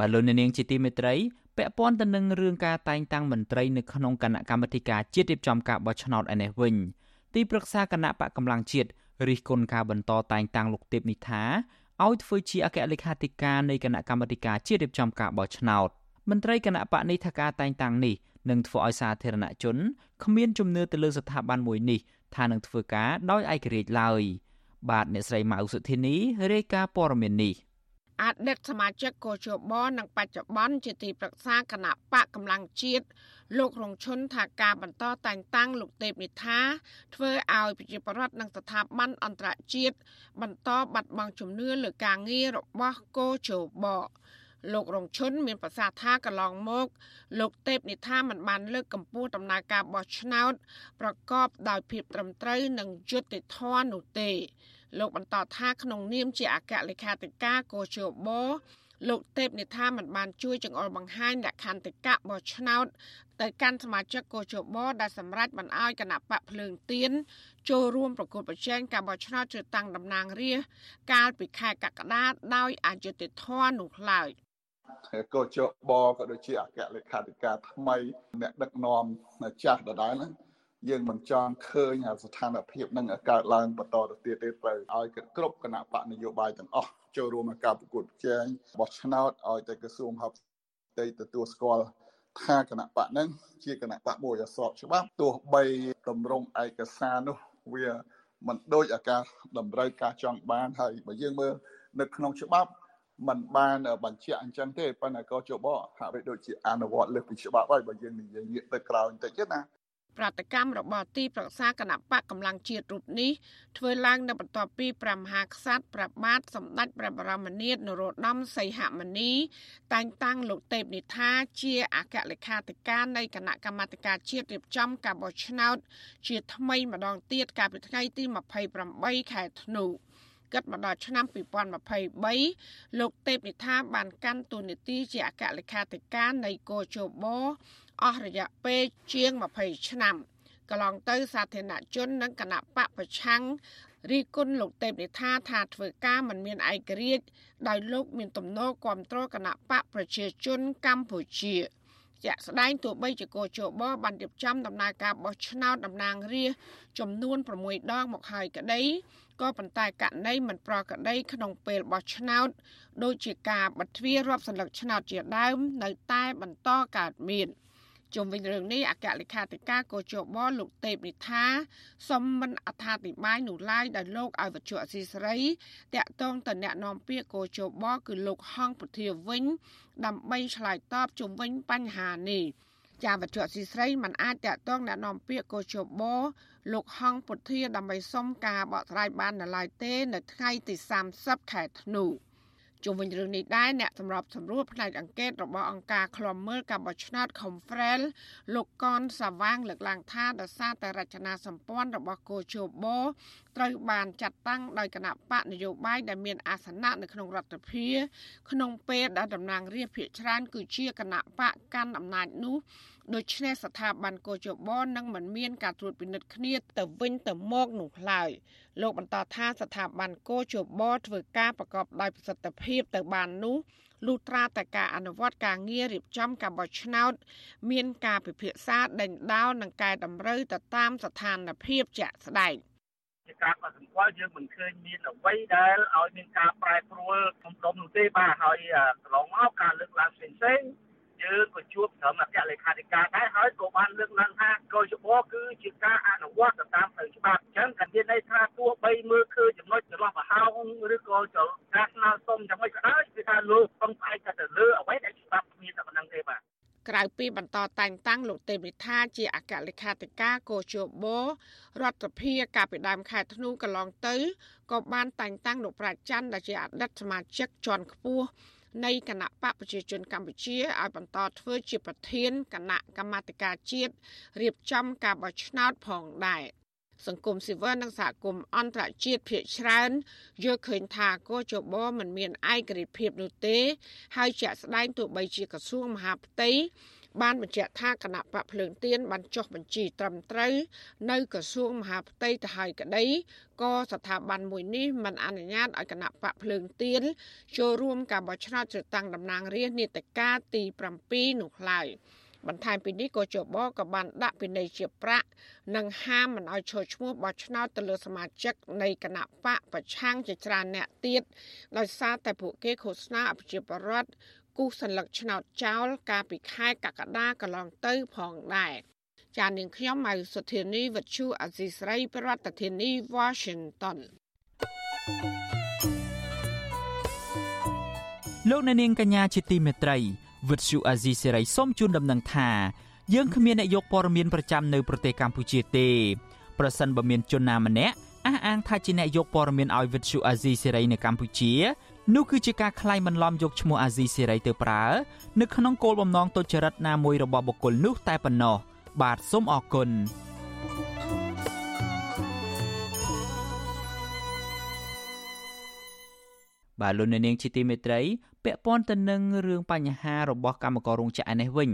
បាទលោកនាងជាទីមេត្រីពាក់ព័ន្ធទៅនឹងរឿងការតែងតាំងមន្ត្រីនៅក្នុងគណៈកម្មាធិការជាតិរៀបចំការបោះឆ្នោតឯនេះវិញទីប្រឹក្សាគណៈបកកម្លាំងជាតិរិះគន់ការបន្តតែងតាំងលោកទេពនិថាឲ្យធ្វើជាអគ្គលេខាធិការនៃគណៈកម្មាធិការជាតិរៀបចំការបោះឆ្នោតមន្ត្រីគណៈបកនេះថាការតែងតាំងនេះនឹងធ្វើឲ្យសាធារណជនគ្មានជំនឿទៅលើស្ថាប័នមួយនេះថានឹងធ្វើការដោយឯករាជ្យឡើយបាទអ្នកស្រីម៉ៅសុធានីរាយការណ៍ព័ត៌មាននេះ អតីតសមាជិកកោជបនិងបច្ចុប្បន្នជាទីប្រឹក្សាគណៈបកកម្លាំងជាតិលោករងឈុនថាការបន្តតែងតាំងលោកទេពនិថាធ្វើឲ្យប្រជាពលរដ្ឋនិងស្ថាប័នអន្តរជាតិបន្តបាត់បង់ជំនឿលើការងាររបស់កោជបលោករងឈុនមានប្រសាសន៍ថាកន្លងមក លោកទេពនិថាមិនបានលើកកម្ពស់ដំណើរការបោះឆ្នោត ប្រកបដោយភាពត្រឹមត្រូវនិងយុត្តិធម៌នោះទេ លោកបន្តថាក្នុងនាមជាអគ្គលេខាធិការកោជបលោកទេពនិថាមិនបានជួយចង្អុលបង្ហាញលក្ខន្តិកៈបោះឆ្នោតទៅកាន់សមាជិកកោជបដែលសម្រេចបានឲ្យគណៈបកភ្លើងទៀនចូលរួមប្រគល់ប្រជែងការបោះឆ្នោតជ្រើសតាំងតំណាងរាស្ត្រកាលពីខែកក្កដាដោយអយុត្តិធម៌នោះឡើយកោជបក៏ដូចជាអគ្គលេខាធិការថ្មីអ្នកដឹកនាំចាស់ដដែលហ្នឹង យើងមិនចង់ឃើញស្ថានភាពនឹងកើតឡើងបន្តទៅទៀតទេត្រូវឲ្យគ្រប់គណៈបកនយោបាយទាំងអស់ចូលរួមក្នុងការប្រកួតប្រជែងបោះឆ្នោតឲ្យតែក្រសួងហបតីទទួលស្គាល់ថាគណៈបកហ្នឹងជាគណៈបកមួយអស្របច្បាប់ទោះបីតម្រង់ឯកសារនោះវាមិនដូចអាការតម្រូវការចង់បានហើយបើយើងមើលនៅក្នុងច្បាប់มันបានបញ្ជាក់អញ្ចឹងទេប៉ុន្តែក៏ជបហាក់បីដូចជាអនុវត្តលើសពីច្បាប់ហើយបើយើងនិយាយងាកទៅក្រោយបន្តិចណា ប្រតិកម្មរបស់ទីប្រឹក្សាគណៈបកកម្លាំងជាតិរូបនេះធ្វើឡើងនៅបន្ទាប់ពីព្រះមហាក្សត្រព្រះបាទសម្ដេចព្រះបរមនាថនរោត្តមសីហមុនី តែងតាំងលោកទេពនិថា ជាអគ្គលេខាធិការនៃគណៈកម្មាធិការជាតិរៀបចំការបោះឆ្នោត ជាថ្មីម្ដងទៀតកាលពីថ្ងៃទី28ខែធ្នូគិតមកដល់ឆ្នាំ2023លោកទេពនិថាបានកាន់តួនាទីជាអគ្គលេខាធិការនៃកោជប អស់រយៈពេលជាង20ឆ្នាំកន្លងទៅសាធារណជននិងគណៈបកប្រឆាំងរីគុណលោកទេពនិថាថាធ្វើការមិនមានឯករាជ្យដោយលោកមានទំនោរគ្រប់គ្រងគណៈបកប្រជាជនកម្ពុជាជាក់ស្ដែងទោះបីជាកោជបបានរៀបចំដំណើរការបោះឆ្នោតតំណាងរាស្ត្រចំនួន6ដងមកហើយក្តីក៏ប៉ុន្តែករណីមិនប្រក្រតីក្នុងពេលបោះឆ្នោតដូចជាការបិទទ្វាររាប់សន្លឹកឆ្នោតជាដើមនៅតែបន្តកើតមាន។ ជុំវិញរឿងនេះអគ្គលេខាធិការកោជបលោកទេពនិថាសូមមិនអត្ថាធិប្បាយនោះឡើយដោយលោកឲ្យវត្ថុអសីសេរីតាក់ទងទៅអ្នកនាំពាក្យកោជបគឺលោកហងពុធាវិញ ដើម្បីឆ្លើយតបជុំវិញបញ្ហានេះចាវត្ថុស៊ីស្រីមិនអាចតាក់ទងអ្នកនាំពាក្យកោជបលោកហងពុធាដើម្បីសុំការបកស្រាយបាននៅឡើយទេ នៅថ្ងៃទី30ខែធ្នូ។ ជុំវិញរឿងនេះដែរអ្នកសម្របសម្រួលផ្នែកអង្កេតរបស់អង្គការឃ្លាំមើលការបោះឆ្នោត Confrel លោកកនសាវាងលើកឡើងថាដោយសារតែរចនាសម្ព័ន្ធរបស់គោជបត្រូវបានចាត់តាំងដោយគណៈបកនយោបាយដែលមានអាសនៈនៅក្នុងរដ្ឋាភិបាលក្នុងពេលដែលតំណាងរាស្ត្រភាគច្រើនគឺជាគណៈបកកាន់អំណាចនោះ ដូច្នេះស្ថាប័នកោជបនឹងមិនមានការត្រួតពិនិត្យគ្នាទៅវិញទៅមកនោះឡើយលោកបន្តថាស្ថាប័នកោជបធ្វើការប្រកបដោយប្រសិទ្ធភាពទៅបាននោះលុះត្រាតែការអនុវត្តការងាររៀបចំការបោះឆ្នោត មានការពិភាក្សាដេញដោលនិងកែតម្រូវទៅតាមស្ថានភាពជាក់ស្ដែងជាការកត់សម្គាល់យើងមិនឃើញមានអ្វីដែលឲ្យមានការប្រែប្រួលក្នុងដុំនោះទេបាទហើយកន្លងមកការលើកឡើងផ្សេងៗ យើងក៏ជួបត្រឹមអគ្គលេខាធិការដែរហើយក៏បានលើកឡើងថាកោជបគឺជាការអនុវត្តទៅតាមផ្លូវច្បាប់អញ្ចឹងក៏មានន័យថាទោះបីមើលឃើញចំណុចចន្លោះប្រហោងឬក៏ការស្នើសុំយ៉ាងម៉េចក៏ដោយគឺថាលោកពឹងផ្អែកទៅលើអ្វីដែលច្បាប់មានតែប៉ុណ្្នឹងទេបាទក្រៅពីបន្តតែងតាំងលោកទេពវិថាជាអគ្គលេខាធិការកោជបរដ្ឋភិបាលកាលពីដើមខែធ្នូកន្លងទៅក៏បានតែងតាំងលោកប្រាជ្ញច័ន្ទដែលជាអតីតសមាជិកជាន់ខ្ពស់ នៃគណៈបកប្រជាជនកម្ពុជាឲ្យបន្តធ្វើជាប្រធានគណៈកម្មាធិការជាតិរៀបចំការបោះឆ្នោតផងដែរសង្គមស៊ីវិលនិងសហគមន៍អន្តរជាតិភាគច្រើនយល់ឃើញថាកោជបមិនមានឯករាជ្យភាពនោះទេ ហើយជាក់ស្ដែងទោះបីជាក្រសួងមហាផ្ទៃ បានបញ្ជាក់ថាគណៈបកភ្លើងទៀនបានចុះបញ្ជីត្រឹមត្រូវនៅក្រសួងមហាផ្ទៃទៅហើយក្តីក៏ស្ថាប័នមួយនេះមិនអនុញ្ញាតឲ្យគណៈបកភ្លើងទៀនចូលរួមការបោះឆ្នោតជ្រើសតាំងតំណាងរាស្ត្រនីតិកាលទី7នោះឡើយបន្ថែមពីនេះក៏ជបក៏បានដាក់ពិន័យជាប្រាក់និងហាមមិនឲ្យចូលឈ្មោះបោះឆ្នោតទៅលើសមាជិកនៃគណៈបកប្រឆាំងជាច្រើនអ្នកទៀតដោយសារតែពួកគេឃោសនាអភិជាបរដ្ឋ គូសសញ្ញលឹកឆ្នោតចោលកាលពីខែកក្កដាកន្លងទៅផងដែរចាននាងខ្ញុំម៉ៅសុធានីវិទ្យុអសីស្រីប្រធានាធិបតី Washington លោកនាងកញ្ញាជាទីមេត្រីវិទ្យុអេស៊ីសេរីសូមជូនដំណឹងថាយើងគ្មានអ្នកយកព័ត៌មានប្រចាំនៅប្រទេសកម្ពុជាទេប្រសិនបើមានជនណាម្នាក់អះអាងថាជាអ្នកយកព័ត៌មានឲ្យវិទ្យុអេស៊ីសេរីនៅកម្ពុជា នោះគឺជាការក្លែងបន្លំយកឈ្មោះអាស៊ីសេរីទៅប្រើនៅក្នុងគោលបំណងទុច្ចរិតណាមួយរបស់បុគ្គលនោះតែប៉ុណ្ណោះបាទសូមអរគុណបាទលោកនាងជាទីមេត្រីពាក់ព័ន្ធទៅនឹងរឿងបញ្ហារបស់កម្មកររោងចក្រនេះវិញ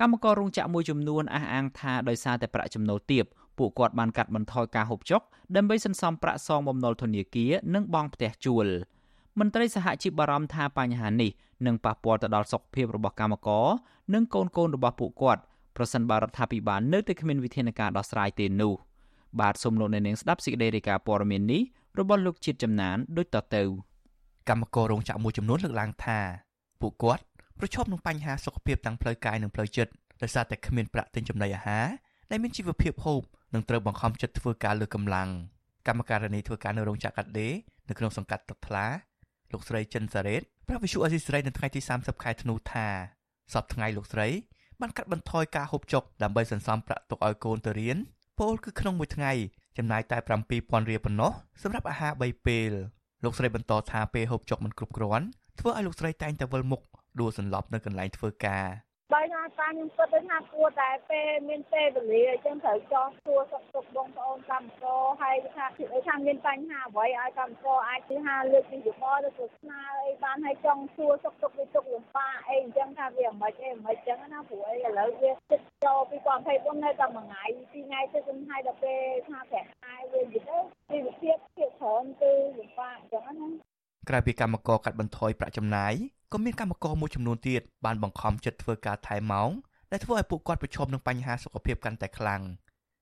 កម្មកររោងចក្រមួយចំនួនអះអាងថាដោយសារតែប្រាក់ចំណូលទាបពួកគាត់បានកាត់បន្ថយការហូបចុកដើម្បីសន្សំប្រាក់សងបំណុលធនាគារនិងបង់ផ្ទះជួល។ មន្ត្រីសហជីពបារម្ភថាបញ្ហានេះនឹងប៉ះពាល់ទៅដល់សុខភាពរបស់កម្មករនិងកូនកូនរបស់ពួកគាត់ប្រសិនបើរដ្ឋាភិបាលនៅតែគ្មានវិធានការដោះស្រាយទេនោះបាទសូមលោកអ្នកនាងស្ដាប់សេចក្តីរាយការណ៍ព័ត៌មាននេះរបស់លោកជាតិចំណានដូចតទៅកម្មកររោងចក្រមួយចំនួនលើកឡើងថាពួកគាត់ប្រឈមនឹងបញ្ហាសុខភាពទាំងផ្លូវកាយនិងផ្លូវចិត្តដោយសារតែគ្មានប្រាក់ទិញចំណីអាហារដែលមានជីវភាពហូបនិងត្រូវបង្ខំចិត្តធ្វើការលើកម្លាំងកម្មការនីធ្វើការនៅរោងចក្រកាត់ដេរនៅក្នុងសង្កាត់ទឹកថ្លា លោកស្រីចិនសារ៉េតប្រាប់វិសុអេស៊ីស្រីនៅថ្ងៃទី30ខែធ្នូថាសប្តាហ៍ថ្ងៃលោកស្រីបានកាត់បន្ថយការហូបចុកដើម្បីសន្សំប្រាក់ទុកឲ្យកូនទៅរៀនពលគឺក្នុងមួយថ្ងៃចំណាយតែ7000រៀលប៉ុណ្ណោះសម្រាប់អាហារ3ពេលលោកស្រីបន្តថាពេលហូបចុកមិនគ្រប់គ្រាន់ធ្វើឲ្យលោកស្រីតែងតែវិលមុខដួលសន្លប់នៅកន្លែងធ្វើការ បើថាតាខ្ញុំគិតទៅថាគួរតែពេលមានពេលវេលាអញ្ចឹងត្រូវចោះសួរសុខទុក្ខបងប្អូនកម្មករហើយថាថាមានបញ្ហាអ្វីឲ្យកម្មករអាចទៅហាលើកពីយោបល់ទៅស្នើអីបានឲ្យចង់សួរសុខទុក្ខវាទុកលំបាកអីអញ្ចឹងថាវាមិនអីមិនអញ្ចឹងណាព្រោះអីឥឡូវវាចិត្តចូល2024នៅតែមួយថ្ងៃពីរថ្ងៃទៅខ្ញុំឲ្យដល់ពេលថាប្រាក់ខែវានិយាយទៅជីវភាពជាច្រើនគឺលំបាកអញ្ចឹងណាក្រៅពីកម្មករកាត់បន្ថយប្រាក់ចំណាយ ក៏មានកម្មករមួយចំនួនទៀតបានបង្ខំចិត្តធ្វើការថែមម៉ោងដែលធ្វើឲ្យពួកគាត់ប្រឈមនឹងបញ្ហាសុខភាពកាន់តែខ្លាំង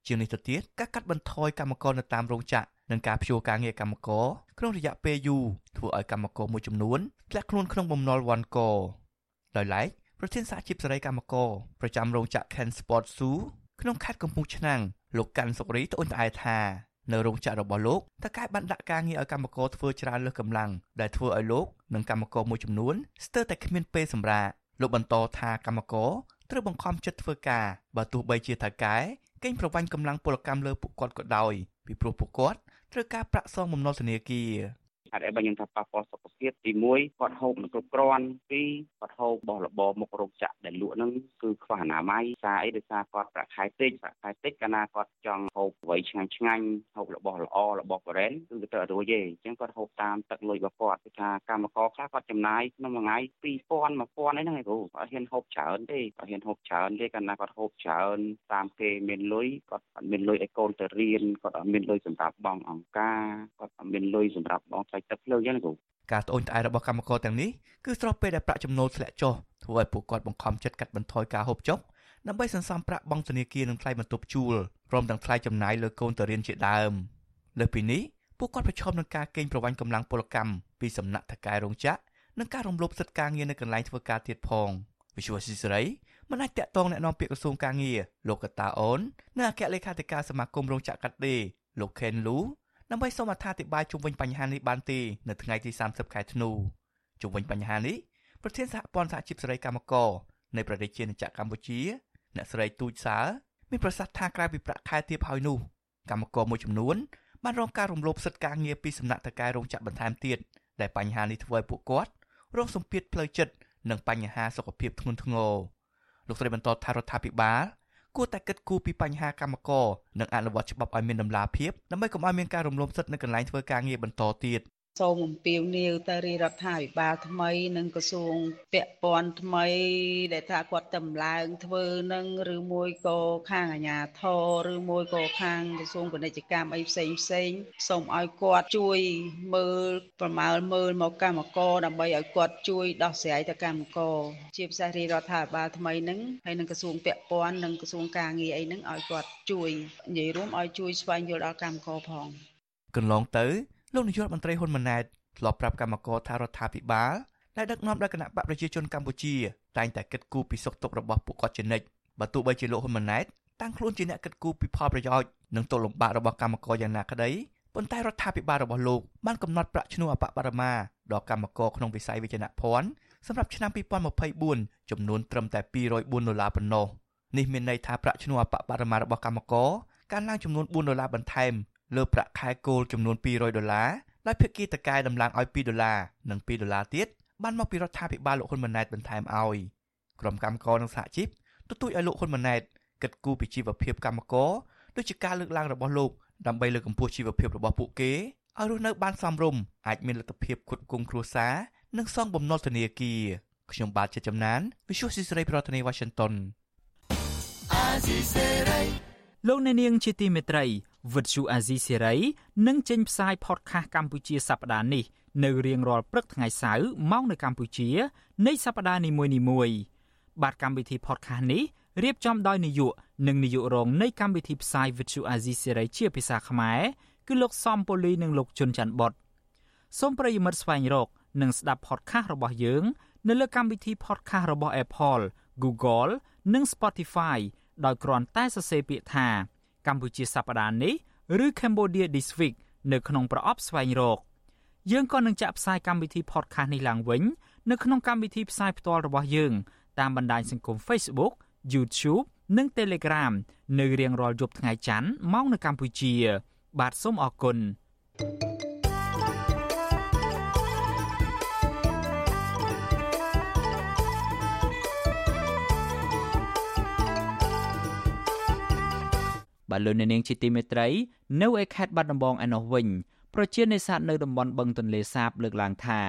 ជាងនេះទៅទៀតការកាត់បន្ថយកម្មករនៅតាមរោងចក្រនិងការព្យួរការងារកម្មករក្នុងរយៈពេលយូរធ្វើឲ្យកម្មករមួយចំនួនធ្លាក់ខ្លួនក្នុងបំណុលវ៉ាន់កដោយឡែកប្រធានសហជីពសេរីកម្មករប្រចាំរោងចក្រ Ken Sport Zoo ក្នុងខេត្តកំពង់ឆ្នាំងលោកកាន់សុករីត្អូញត្អែថា នៅរោងចក្ររបស់លោកតើកែបានដាក់ការងារឲ្យកម្មករធ្វើច្រើនលើសកម្លាំងដែលធ្វើឲ្យលោកនិងកម្មករមួយចំនួនស្ទើរតែគ្មានពេលសម្រាកលោកបន្តថាកម្មករត្រូវបង្ខំចិត្តធ្វើការបើទោះបីជាថៅកែកេងប្រវ័ញ្ចកម្លាំងពលកម្មលើពួកគាត់ក៏ដោយពីព្រោះពួកគាត់ត្រូវការប្រាក់សងបំណុលធនាគារ ហេតុអីបើខ្ញុំថាប៉ះពាល់សុខភាពទី1គាត់ហូបមិនគ្រប់គ្រាន់ទី2គាត់ហូបបោះរបរមុខរោគចាក់ដែលលក់ហ្នឹងគឺខ្វះអនាម័យសារអីដោយសារគាត់ប្រាក់ខែតិចប្រាក់ខែតិចកាលណាគាត់ចង់ហូបអ្វីឆ្ងាញ់ឆ្ងាញ់ហូបរបស់ល្អរបស់កូរ៉េនគឺទៅរួចទេអញ្ចឹងគាត់ហូបតាមទឹកលុយរបស់គាត់គឺថាកម្មករខ្លះគាត់ចំណាយក្នុងមួយថ្ងៃ2000 1000អីហ្នឹងឯងគ្រូគាត់ហ៊ានហូបច្រើនទេគាត់ហ៊ានហូបច្រើនទេកាលណាគាត់ហូបច្រើនតាមគេមានលុយគាត់អត់មានលុយឲ្យកូនទៅរៀនគាត់អត់មានលុយសម្រាប់បងអង្ការគាត់អត់មានលុយសម្រាប់បងថ្លៃទឹកភ្លើងអញ្ចឹងគ្រូការត្អូញត្អែររបស់កម្មករទាំងនេះគឺស្របពេលដែលប្រាក់ចំណូលធ្លាក់ចុះធ្វើឲ្យពួកគាត់បង្ខំចិត្តកាត់បន្ថយការហូបចុកដើម្បីសន្សំប្រាក់បង់ធនាគារនិងថ្លៃបន្ទប់ជួលព្រមទាំងថ្លៃចំណាយលើកូនទៅរៀនជាដើមលើសពីនេះពួកគាត់ប្រឈមនឹងការកេងប្រវ័ញ្ចកម្លាំងពលកម្មពីសំណាក់ថកែរោងចក្រនិងការរំលោភសិទ្ធិការងារនៅកន្លែងធ្វើការទៀតផងវិសុវស៊ីសេរីមិនអាចតាក់ទងแนะនាំពាក្យក្រសួងការងារលោកកតាអូននិងអគ្គលេខាធិការសមាគមរោងចក្រកាត់ដេរលោកខេនលូ ដើម្បីសូមអត្ថាធិប្បាយជុំវិញបញ្ហានេះបានទេនៅថ្ងៃទី30ខែធ្នូជុំវិញបញ្ហានេះប្រធានសហព័ន្ធសហជីពសេរីកម្មករនៃប្រទេសជាណាចក្រកម្ពុជា អ្នកស្រីទូចសើមានប្រសាសន៍ថាក្រៅពីប្រាក់ខែទាបហើយនោះកម្មករមួយចំនួនបានរងការរំលោភសិទ្ធិការងារពីសំណាក់តកែរោងចក្របន្ថែមទៀតដែលបញ្ហានេះធ្វើឲ្យពួកគាត់រងសម្ពាធផ្លូវចិត្តនិងបញ្ហាសុខភាពធ្ងន់ធ្ងរលោកស្រីបន្តថារដ្ឋាភិបាល គួរតែគិតគូរពីបញ្ហាកម្មករនិងអនុវត្តច្បាប់ឲ្យមានតម្លាភាពដើម្បីកុំឲ្យមានការរំលោភសិទ្ធិនៅកន្លែងធ្វើការងារបន្តទៀត សូមអំពាវនាវទៅរាជរដ្ឋាភិបាលថ្មី និងក្រសួងពាក់ព័ន្ធថ្មី ដែលថាគាត់តម្លើងធ្វើនឹងឬមួយក៏ខាងអាជ្ញាធរឬមួយក៏ខាងក្រសួងពាណិជ្ជកម្មអីផ្សេងផ្សេងសូមឲ្យគាត់ជួយមើលប្រមាលមើលមកកម្មករដើម្បីឲ្យគាត់ជួយដោះស្រាយទៅកម្មករជាពិសេសរាជរដ្ឋាភិបាលថ្មីនឹងហើយនិងក្រសួងពាក់ព័ន្ធនិងក្រសួងការងារអីនឹងឲ្យគាត់ជួយនិយាយរួមឲ្យជួយស្វែងយល់ដល់កម្មករផងកន្លងទៅ លោកនាយករដ្ឋមន្ត្រីហ៊ុនម៉ាណែតធ្លាប់ប្រាប់កម្មករថារដ្ឋាភិបាលដែលដឹកនាំដោយគណៈបកប្រជាជនកម្ពុជាតែងតែគិតគូរពីសុខទុក្ខរបស់ពួកគាត់ជានិច្ចបើទោះបីជាលោកហ៊ុនម៉ាណែតតាំងខ្លួនជាអ្នកគិតគូរពីផលប្រយោជន៍និងទុកលំបាករបស់កម្មករយ៉ាងណាក្តីប៉ុន្តែរដ្ឋាភិបាលរបស់លោកបានកំណត់ប្រាក់ឈ្នួលអបបរមាដល់កម្មករក្នុងវិស័យវិជ្ជាភ័ណ្ឌសម្រាប់ឆ្នាំ2024ចំនួនត្រឹមតែ204ដុល្លារប៉ុណ្ណោះនេះមានន័យថាប្រាក់ឈ្នួលអបបរមារបស់កម្មករកើនឡើងចំនួន4ដុល្លារបន្ថែម លើប្រាក់ខែគោលចំនួន200ដុល្លារដោយភាគីតកែដំឡើងឲ្យ2ដុល្លារនិង2ដុល្លារទៀតបានមកពីរដ្ឋាភិបាលលោកហ៊ុនម៉ាណែតបន្ថែមឲ្យក្រុមកម្មករនិងសហជីពទទូចឲ្យលោកហ៊ុនម៉ាណែតគិតគូរពីជីវភាពកម្មករដូចជាការលើកឡើងរបស់លោកដើម្បីលើកកម្ពស់ជីវភាពរបស់ពួកគេឲ្យរស់នៅបានសមរម្យអាចមានលទ្ធភាពគ្រប់គ្រងគ្រួសារនិងសងបំណុលធនាគារខ្ញុំបាទជាចំណាន Visual Society ប្រធានាទី Washington អាស៊ីសេរីលោកអ្នកនាងជាទីមេត្រី វិទ្យុអាស៊ីសេរីនឹងចេញផ្សាយ podcast កម្ពុជាសប្តាហ៍នេះនៅរៀងរាល់ព្រឹកថ្ងៃសៅរ៍ម៉ោងនៅកម្ពុជានៃសប្តាហ៍នីមួយៗបាទកម្មវិធី podcast នេះរៀបចំដោយនាយកនិងនាយករងនៃកម្មវិធីផ្សាយ Vithu Azizi Serai ជាភាសាខ្មែរគឺលោកសំពូលីនិងលោកជុនច័ន្ទបតសូមប្រិយមិត្តស្វែងរក និងស្ដាប់ podcast របស់យើង នៅលើកម្មវិធី podcast របស់ Apple, Google និង Spotify ដោយគ្រាន់តែសរសេរពាក្យថា កម្ពុជាសប្តាហ៍នេះឬ Cambodia This Week នៅក្នុងប្រអប់ស្វែងរកយើងក៏នឹងចាក់ផ្សាយកម្មវិធី podcast នេះឡើងវិញនៅក្នុងកម្មវិធីផ្សាយផ្ទាល់របស់យើង តាមបណ្ដាញសង្គម Facebook YouTube និង Telegram នៅរៀងរាល់យប់ថ្ងៃច័ន្ទម៉ោងនៅកម្ពុជា បាទសូមអរគុណ thank you បាទលោកអ្នកនាងជាទីមេត្រី នៅឯខេត្តបាត់ដំបងឯណោះវិញប្រជានេសាទនៅតំបន់បឹងទន្លេសាបលើកឡើងថា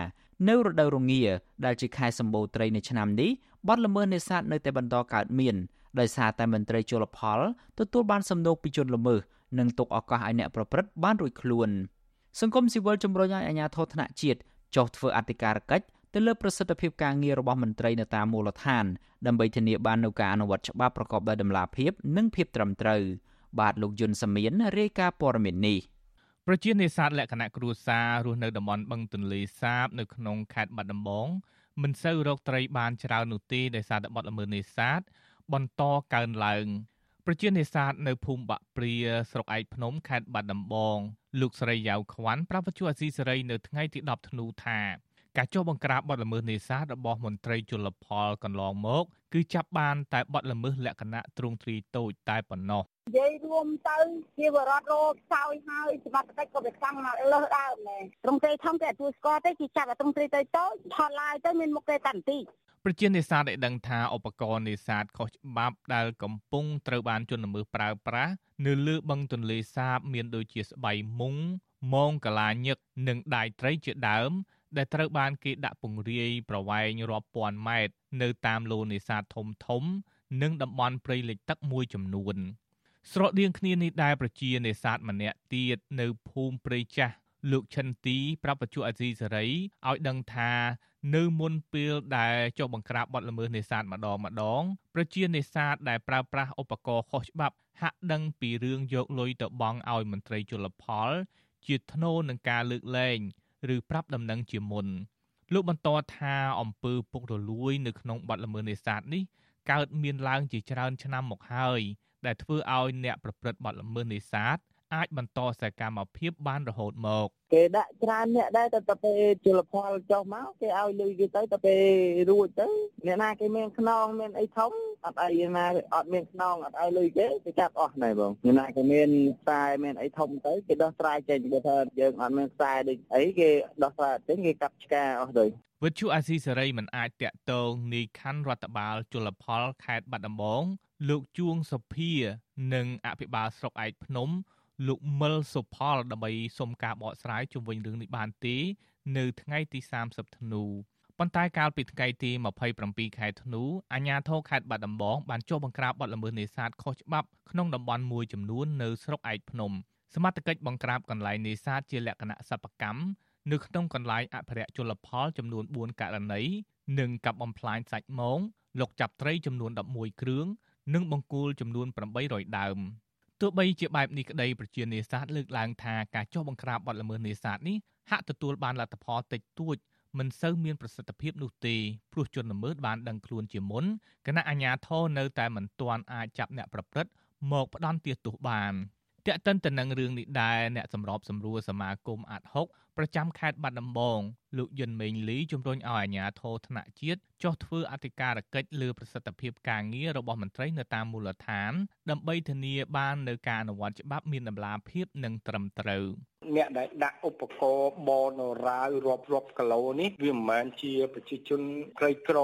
នៅរដូវរងាដែលជាខែសម្បូរត្រីនៅឆ្នាំនេះបទល្មើសនេសាទនៅតែបន្តកើតមានដោយសារតែមន្ត្រីជលផលទទួលបានសំណូកពីជនល្មើសនិងទុកឱកាសឲ្យអ្នកប្រព្រឹត្តបានរួចខ្លួនសង្គមស៊ីវិលជំរុញឲ្យអាជ្ញាធរថ្នាក់ជាតិចុះធ្វើអធិការកិច្ចទៅលើប្រសិទ្ធភាពការងាររបស់មន្ត្រីនៅតាមមូលដ្ឋានដើម្បីធានាបាននូវការអនុវត្តច្បាប់ប្រកបដោយតម្លាភាពនិងភាពត្រឹមត្រូវ។ បាទលោកយុនសាមៀនរាយការណ៍ព័ត៌មាននេះប្រជានេសាទលក្ខណៈគ្រួសាររស់នៅតំបន់បឹងទន្លេសាប នៅក្នុងខេត្តបាត់ដំបងមិនសូវរកត្រីបានច្រើននោះទេដោយសារតែបទល្មើសនេសាទបន្តកើនឡើងប្រជានេសាទនៅភូមិបាក់ព្រាស្រុកឯកភ្នំខេត្តបាត់ដំបងលោកស្រីយ៉ាវខ្វាន់ប្រាប់វិទ្យុអាស៊ីសេរីនៅថ្ងៃទី10ធ្នូថាការចុះបង្ក្រាបបទល្មើសនេសាទរបស់មន្ត្រីជលផលកន្លងមក គឺចាប់បានតែបទល្មើសលក្ខណៈទ្រង់ទ្រីតូចតែប៉ុណ្ណោះ និយាយរួមទៅជាបរដ្ឋរកខ្សោយហើយសមត្ថកិច្ចក៏វាខ្លាំងមកលើសដើមដែរត្រង់ត្រីធំគេអត់ទួស្គាល់ទេគេចាប់តែត្រង់ត្រីទៅតូចថតឡាយទៅមានមុខគេតាន់ទីប្រជានេសាទได้ដឹងថាឧបករណ៍នេសាទខុសច្បាប់ដែលកំពុងត្រូវបានជនល្មើសប្រើប្រាស់នៅលើបឹងទន្លេសាបមានដូចជាស្បៃមុងមងកាឡាញឹកនិងដាយត្រីជាដើមដែលត្រូវបានគេដាក់ពង្រាយប្រវែងរាប់ពាន់ម៉ែត្រនៅតាមលូនេសាទធំធំ និងតំបន់ព្រៃលិចទឹកមួយចំនួន ស្រដៀងគ្នានេះដែរប្រជានេសាទម្នាក់ទៀតនៅភូមិព្រៃចាស់លោកឈិនទីប្រាប់បច្ចុប្បន្នអាស៊ីសេរីឲ្យដឹងថានៅមុនពេលដែលចុះបង្ក្រាបបទល្មើសនេសាទម្ដងម្ដងប្រជានេសាទដែលប្រើប្រាស់ឧបករណ៍ខុសច្បាប់ហាក់ដឹងពីរឿងយកលុយទៅបង់ឲ្យមន្ត្រីជលផល ជាធ្នូនឹងការលើកលែងឬប្រាប់ដំណឹងជាមុនលោកបន្តថាអំពើពុករលួយ នៅក្នុងបទល្មើសនេសាទនេះកើតមានឡើងជាច្រើនឆ្នាំមកហើយ ដែលធ្វើឲ្យអ្នកប្រព្រឹត្តបទល្មើសនេសាទអាចបន្តសកម្មភាពបានរហូតមកគេដាក់ច្រើនអ្នកដែរតែទៅពេលជលផលចុះមកគេឲ្យលុយគេទៅទៅពេលរួចទៅអ្នកណាគេមានខ្នងមានអីធំអត់អីណាអត់មានខ្នងអត់ឲ្យលុយគេគេចាប់អស់ណែបងអ្នកណាគេមានខ្សែមានអីធំទៅគេដោះស្រាយចេញបើថាយើងអត់មានខ្សែដូចអីគេដោះស្រាយចេញគេកាប់ឆ្កាអស់ទៅវិទ្យុអាស៊ីសេរីមិនអាចតាក់ទងនីខណ្ឌរដ្ឋបាលជលផលខេត្តបាត់ដំបង លោកជួងសុភា និងអភិបាលស្រុកឯកភ្នំ លោកមិលសុផលដើម្បីសុំការបកស្រាយជុំវិញរឿងនេះបានទេនៅថ្ងៃទី30ធ្នូប៉ុន្តែកាលពីថ្ងៃទី27ខែធ្នូអាជ្ញាធរខេត្តបាត់ដំបងបានចុះបង្ក្រាបបទល្មើសនេសាទខុសច្បាប់ក្នុងតំបន់មួយចំនួននៅស្រុកឯកភ្នំសមត្ថកិច្ចបង្ក្រាបកន្លែងនេសាទជាលក្ខណៈសិប្បកម្មនៅក្នុងកន្លែងអភិរក្សជលផលចំនួន4ករណីនិងកាប់បំផ្លាញសាច់មងលុកចាប់ត្រីចំនួន11គ្រឿង និងបង្គោលចំនួន800ដើមទោះបីជាបែបនេះក្តីប្រជានេសាទលើកឡើងថាការចុះបង្ក្រាបបទល្មើសនេសាទនេះហាក់ទទួលបានលទ្ធផលតិចតួចមិនសូវមានប្រសិទ្ធភាពនោះទេព្រោះជនល្មើសបានដឹងខ្លួនជាមុនគណៈអាជ្ញាធរនៅតែមិនទាន់អាចចាប់អ្នកប្រព្រឹត្តមកផ្ដន់ទាទោសបានតែកតិនទៅនឹងរឿងនេះដែរអ្នកសម្របសម្រួលសមាគមអាត់ហុក ប្រចាំខេត្តបាត់ដំបងលោកយុនមេងលីជំរុញឲ្យអាជ្ញាធរថ្នាក់ជាតិចុះធ្វើអធិការកិច្ចលើប្រសិទ្ធភាពការងាររបស់មន្ត្រីនៅតាមមូលដ្ឋាន ដើម្បីធានាបាននៅការអនុវត្តច្បាប់មានតម្លាភាពនិងត្រឹមត្រូវអ្នកដែលដាក់ឧបករណ៍បនរាវរាប់រាប់គីឡូនេះវាមិនមែនជាប្រជាជនក្រីក្រ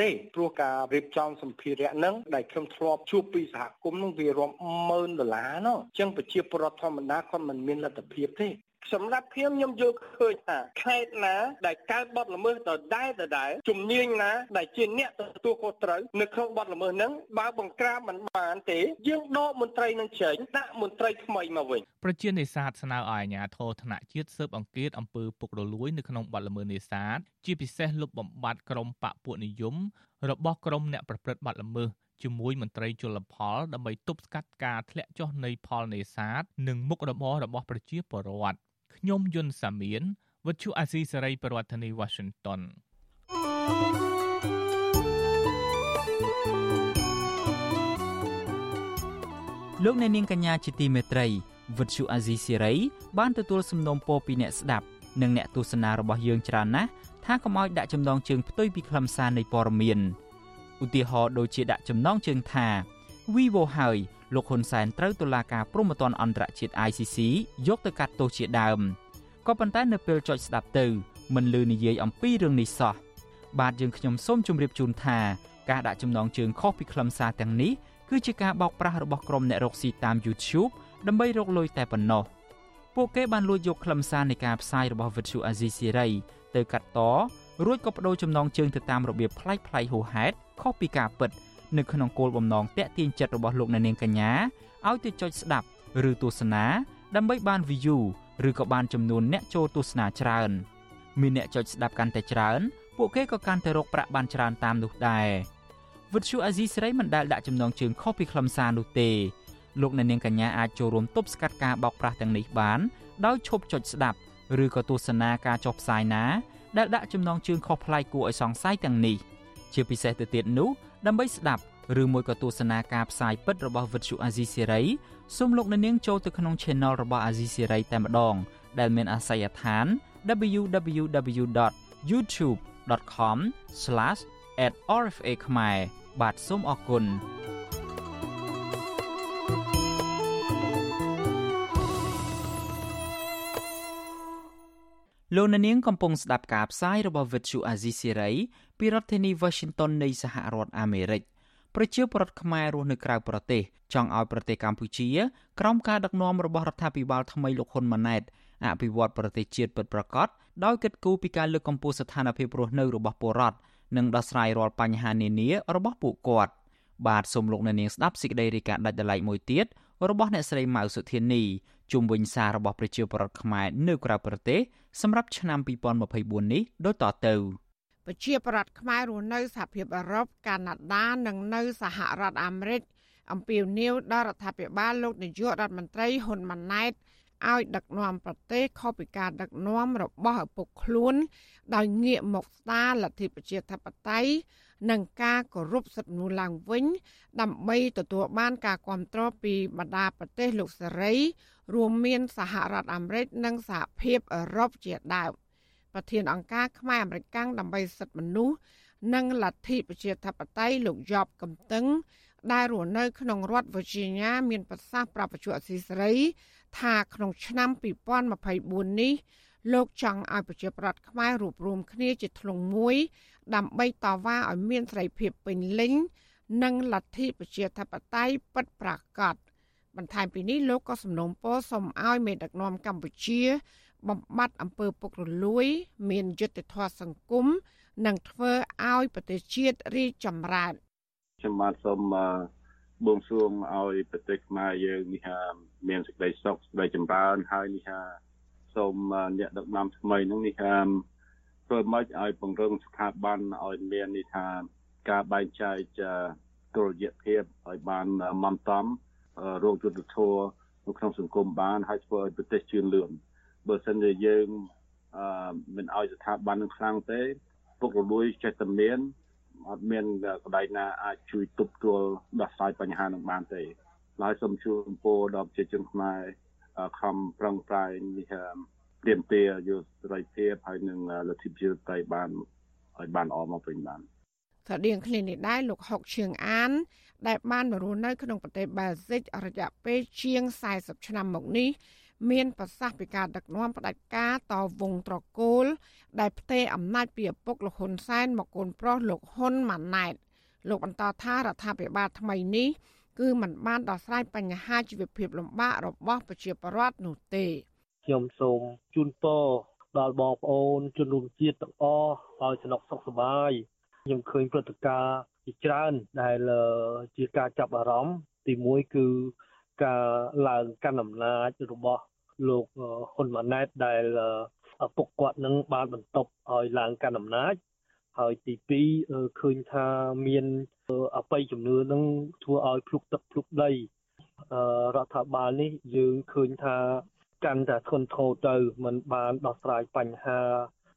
ទេព្រោះការរៀបចំសម្ភារៈហ្នឹងដែលខ្ញុំធ្លាប់ជួបពីសហគមន៍ហ្នឹងវារាប់ម៉ឺនដុល្លារណោះអញ្ចឹងប្រជាពលរដ្ឋធម្មតាគាត់មិនមានលទ្ធភាពទេ សម្រាប់ខ្ញុំខ្ញុំយល់ឃើញថាខេត្តណាដែលកើតបទល្មើសដដែលដដែលជំនាញណាដែលជាអ្នកទទួលខុសត្រូវនៅក្នុងបទល្មើសហ្នឹងបើបង្ក្រាបមិនបានទេយើងដកមន្ត្រីនឹងចេញដាក់មន្ត្រីថ្មីមកវិញប្រជានេសាទស្នើឲ្យអាជ្ញាធរថ្នាក់ជាតិស៊ើបអង្កេតអំពើពុករលួយនៅក្នុងបទល្មើសនេសាទជាពិសេសលុបបំបាត់ក្រុមបកពួកនិយមរបស់ក្រុមអ្នកប្រព្រឹត្តបទល្មើសជាមួយមន្ត្រីជលផលដើម្បីទប់ស្កាត់ការធ្លាក់ចុះនៃផលនេសាទនិងមុខរបររបស់ប្រជាពលរដ្ឋ ខ្ញុំយុនសាមៀនវិទ្យុអាស៊ីសេរីប្រធានាធិបតី Washington លោកអ្នកនាងកញ្ញាជាទីមេត្រីវិទ្យុអាស៊ីសេរីបានទទួលសំណូមពរពីអ្នកស្ដាប់និងអ្នកទស្សនារបស់យើងច្រើនណាស់ថាកុំឲ្យដាក់ចំណងជើងផ្ទុយពីខ្លឹមសារនៃព័ត៌មានឧទាហរណ៍ដូចជាដាក់ចំណងជើងថា Vivo ហើយ លោកហ៊ុនសែនត្រូវតុលាការព្រហ្មទណ្ឌអន្តរជាតិ ICC យកទៅកាត់ទោសជាដើមក៏ប៉ុន្តែនៅពេលចុចស្ដាប់ទៅមិនលឺនិយាយអំពីរឿងនេះសោះបាទយើងខ្ញុំសូមជម្រាបជូនថាការដាក់ចំណងជើងខុសពីខ្លឹមសារទាំងនេះគឺជាការបោកប្រាស់របស់ក្រុមអ្នករកស៊ីតាម YouTube ដើម្បីរកលុយតែប៉ុណ្ណោះពួកគេបានលួចយកខ្លឹមសារនៃការផ្សាយរបស់ Virtual Azizi Siri ទៅកាត់តរួចក៏បដូរចំណងជើងទៅតាមរបៀបប្លែកៗហួសហេតុខុសពីការពិត នៅក្នុងគោលបំណងតាក់ទាញចិត្តរបស់លោកអ្នកនាងកញ្ញាឲ្យទៅចុចស្ដាប់ឬទស្សនាដើម្បីបាន view ឬក៏បានចំនួនអ្នកចូលទស្សនាច្រើនមានអ្នកចុចស្ដាប់កាន់តែច្រើនពួកគេក៏កាន់តែរកប្រាក់បានច្រើនតាមនោះដែរវិទ្យុអាស៊ីសេរីមិនដែលដាក់ចំណងជើងខុសពីខ្លឹមសារនោះទេលោកអ្នកនាងកញ្ញាអាចចូលរួមទប់ស្កាត់ការបោកប្រាស់ទាំងនេះបានដោយឈប់ចុចស្ដាប់ឬក៏ទស្សនាការចុះផ្សាយណាដែលដាក់ចំណងជើងខុសប្លែកគួរឲ្យសង្ស័យទាំងនេះជាពិសេសទៅទៀតនោះ ដើម្បីស្ដាប់ឬមួយក៏ទស្សនាការផ្សាយពិតរបស់វិទ្យុអាស៊ីសេរីសូមលោកអ្នកនាងចូលទៅក្នុង Channel របស់អាស៊ីសេរីតែម្ដង ដែលមានអាសយដ្ឋាន www.youtube.com/@rfa ខ្មែរបាទសូមអរគុណ លោកអ្នកនាងកំពុងស្ដាប់ការផ្សាយរបស់ Vuthu Azizi Siri ពីរដ្ឋធានី Washington នៃសហរដ្ឋអាមេរិកប្រជាពលរដ្ឋខ្មែររស់នៅក្រៅប្រទេសចង់ឲ្យប្រទេសកម្ពុជាក្រោមការដឹកនាំរបស់រដ្ឋាភិបាលថ្មីលោកហ៊ុនម៉ាណែតអភិវឌ្ឍប្រទេសជាតិពិតប្រាកដដោយគិតគូរពីការលើកកម្ពស់ស្ថានភាពរស់នៅរបស់ពលរដ្ឋនិងដោះស្រាយរាល់បញ្ហានានារបស់ពួកគាត់បាទសូមលោកអ្នកនាងស្ដាប់សេចក្តីរាយការណ៍ដាច់ដライមួយទៀតរបស់អ្នកស្រីម៉ៅសុធានីជុំវិញសាររបស់ប្រជាពលរដ្ឋខ្មែរនៅក្រៅប្រទេស សម្រាប់ឆ្នាំ2024នេះដូចតទៅប្រជាពលរដ្ឋខ្មែររស់នៅសហភាពអឺរ៉ុបកាណាដានិងនៅសហរដ្ឋអាមេរិកអំពាវនាវដល់រដ្ឋាភិបាលលោកនាយករដ្ឋមន្ត្រីហ៊ុនម៉ាណែតឲ្យដឹកនាំប្រទេសខុសពីការដឹកនាំរបស់ឪពុកខ្លួន ដោយងាកមកស្ដារលទ្ធិប្រជាធិបតេយ្យ និងការគោរពសិទ្ធិមនុស្សឡើងវិញ ដើម្បីទទួលបានការគ្រប់គ្រងពីបណ្ដាប្រទេសលោកសេរី រួមមានសហរដ្ឋអាមេរិកនិងសហភាពអឺរ៉ុបជាដើមប្រធានអង្គការខ្មែរអមេរិកដើម្បីសិទ្ធិមនុស្សនិងលទ្ធិប្រជាធិបតេយ្យលោកយ៉បកំតឹងដែលរស់នៅក្នុងរដ្ឋ Virginia មានប្រសាសន៍ប្រាប់បច្ចុប្បន្នអសីសេរី ថាក្នុងឆ្នាំ2024នេះលោកចង់ឲ្យប្រជាប្រដ្ឋខ្មែររួបរวมគ្នាជាធ្លុងមួយ ដើម្បីតវ៉ាឲ្យមានសេរីភាពពេញលេញនិងលទ្ធិប្រជាធិបតេយ្យពិតប្រាកដបន្ថែមពីនេះលោកក៏សំណូមពរសូមឲ្យមេដឹកនាំកម្ពុជា បំបត្តិអំពើពុករលួយ មានយុត្តិធម៌សង្គមនិងធ្វើឲ្យប្រទេសជាតិរីកចម្រើនខ្ញុំបាទសូមបួងសួងឲ្យប្រទេសខ្មែរយើងនេះហាមានសេចក្តីសុខសេចក្តីចម្រើនហើយនេះហាសូមអ្នកដឹកនាំថ្មីនឹងនេះហា ធ្វើម៉េចឲ្យពង្រឹងស្ថាប័នឲ្យមាននេះថាការបែងចែកតុល្យភាពឲ្យបានមន្តតំរោគយុទ្ធធរនៅក្នុងសង្គមបានហើយធ្វើឲ្យប្រទេសជឿនលឿនបើសិនជាយើងអឺមិនឲ្យស្ថាប័ននឹងខ្លាំងទេពុករលួយចេះតែមានអត់មានកន្លែងណាអាចជួយទប់ទល់ដោះស្រាយបញ្ហានឹងបានទេឡើយសូមជួនពោដល់ប្រជាជនខ្មែរខំប្រឹងប្រែងនេះ ព្រៀមទាយុសេរីភាពហើយនឹងលទ្ធិប្រជាធិបតេយ្យបានឲ្យបានអមមកវិញបានថាដៀងគ្នានេះដែរលោកហុកឈៀងអាន ដែលបានមករស់នៅក្នុងប្រទេសបែលហ្សិករយៈពេលជាង40ឆ្នាំមកនេះមានប្រសាសន៍ពីការដឹកនាំផ្ដាច់ការតវងត្រកូល ដែលផ្ទេរអំណាចពីឪពុកលោកហ៊ុនសែនមកកូនប្រុសលោកហ៊ុនម៉ាណែតលោកបន្តថារដ្ឋាភិបាលថ្មីនេះគឺมันបានដោះស្រាយបញ្ហាជីវភាពលំបាករបស់ប្រជាពលរដ្ឋនោះទេ ខ្ញុំសូមជូនពរដល់បងប្អូនជនរួមជាតិទាំងអស់ឲ្យស្នុកសុខសប្បាយខ្ញុំឃើញព្រឹត្តិការណ៍ជាច្រើនដែលជាការចាប់អារម្មណ៍ទី1គឺការឡើងកាន់អំណាចរបស់លោកហ៊ុនម៉ាណែតដែលឪពុកគាត់នឹងបានបន្ទប់ឲ្យឡើងកាន់អំណាចហើយទី2ឃើញថាមានអបិយជំនឿនឹងធ្វើឲ្យភ្លុកទឹកភ្លុកដីរដ្ឋាភិបាលនេះយើងឃើញថា កាន់តែធ្ងន់ធ្ងរទៅมันបានដោះស្រាយបញ្ហា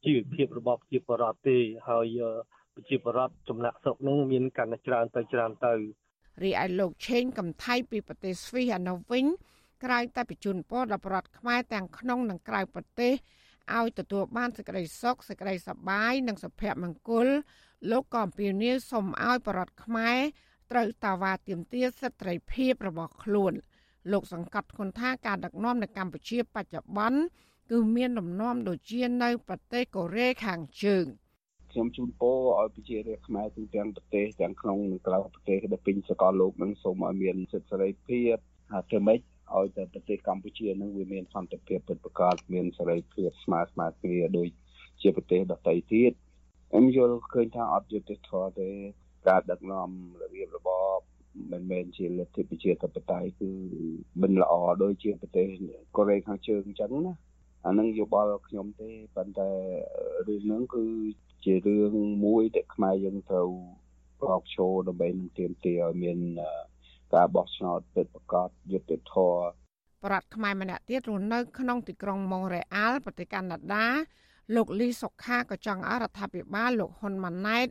ជីវភាពរបស់ប្រជាពលរដ្ឋទេហើយប្រជាពលរដ្ឋចំណាក់ស្រុកនឹងមានកាន់តែច្រើនទៅច្រើនទៅរីឯលោកឆេងកំថៃពីប្រទេសស្វីសអាណូវិញក្រៅតែបញ្ជូនពរដល់ប្រជាខ្មែរទាំងក្នុងនិងក្រៅប្រទេសឲ្យទទួលបានសេចក្តីសុខសេចក្តីសប្បាយនិងសុភមង្គលលោកក៏អំពាវនាវសូមឲ្យប្រជាខ្មែរត្រូវតវ៉ាទាមទារសិទ្ធិភាពរបស់ខ្លួន លោកសង្កត់ធ្ងន់ថាការដឹកនាំនៅកម្ពុជាបច្ចុប្បន្នគឺមានលំនាំដូចជានៅប្រទេសកូរ៉េខាងជើងខ្ញុំជូនពរឲ្យប្រជារាស្ត្រខ្មែរទូទាំងប្រទេសទាំងក្នុងនិងក្រៅប្រទេសដែលពេញសកលលោកនឹងសូមឲ្យមានសិទ្ធិសេរីភាពហើយធ្វើម៉េចឲ្យតែប្រទេសកម្ពុជានឹងវាមានសន្តិភាពពិតប្រាកដមានសេរីភាពស្មើស្មើគ្នាដូចជាប្រទេសដទៃទៀតខ្ញុំយល់ឃើញថាអត់យុត្តិធម៌ទេការដឹកនាំរបៀបរបប មិនមែនជាលទ្ធិប្រជាធិបតេយ្យគឺមិនល្អដូចជាប្រទេសកូរ៉េខាងជើងអញ្ចឹងណាអានឹងយោបល់ខ្ញុំទេប៉ុន្តែរឿងហ្នឹងគឺជារឿងមួយដែលខ្មែរយើងត្រូវប្រកឈរដើម្បីនឹងទាមទារឲ្យមានការបោះឆ្នោតពិតប្រាកដយុត្តិធម៌ប្រដ្ឋខ្មែរម្នាក់ទៀតរស់នៅក្នុងទីក្រុងម៉ូរ៉េអាល់ប្រទេសកាណាដាលោកលីសុខាក៏ចង់អរដ្ឋាភិបាលលោកហ៊ុនម៉ាណែត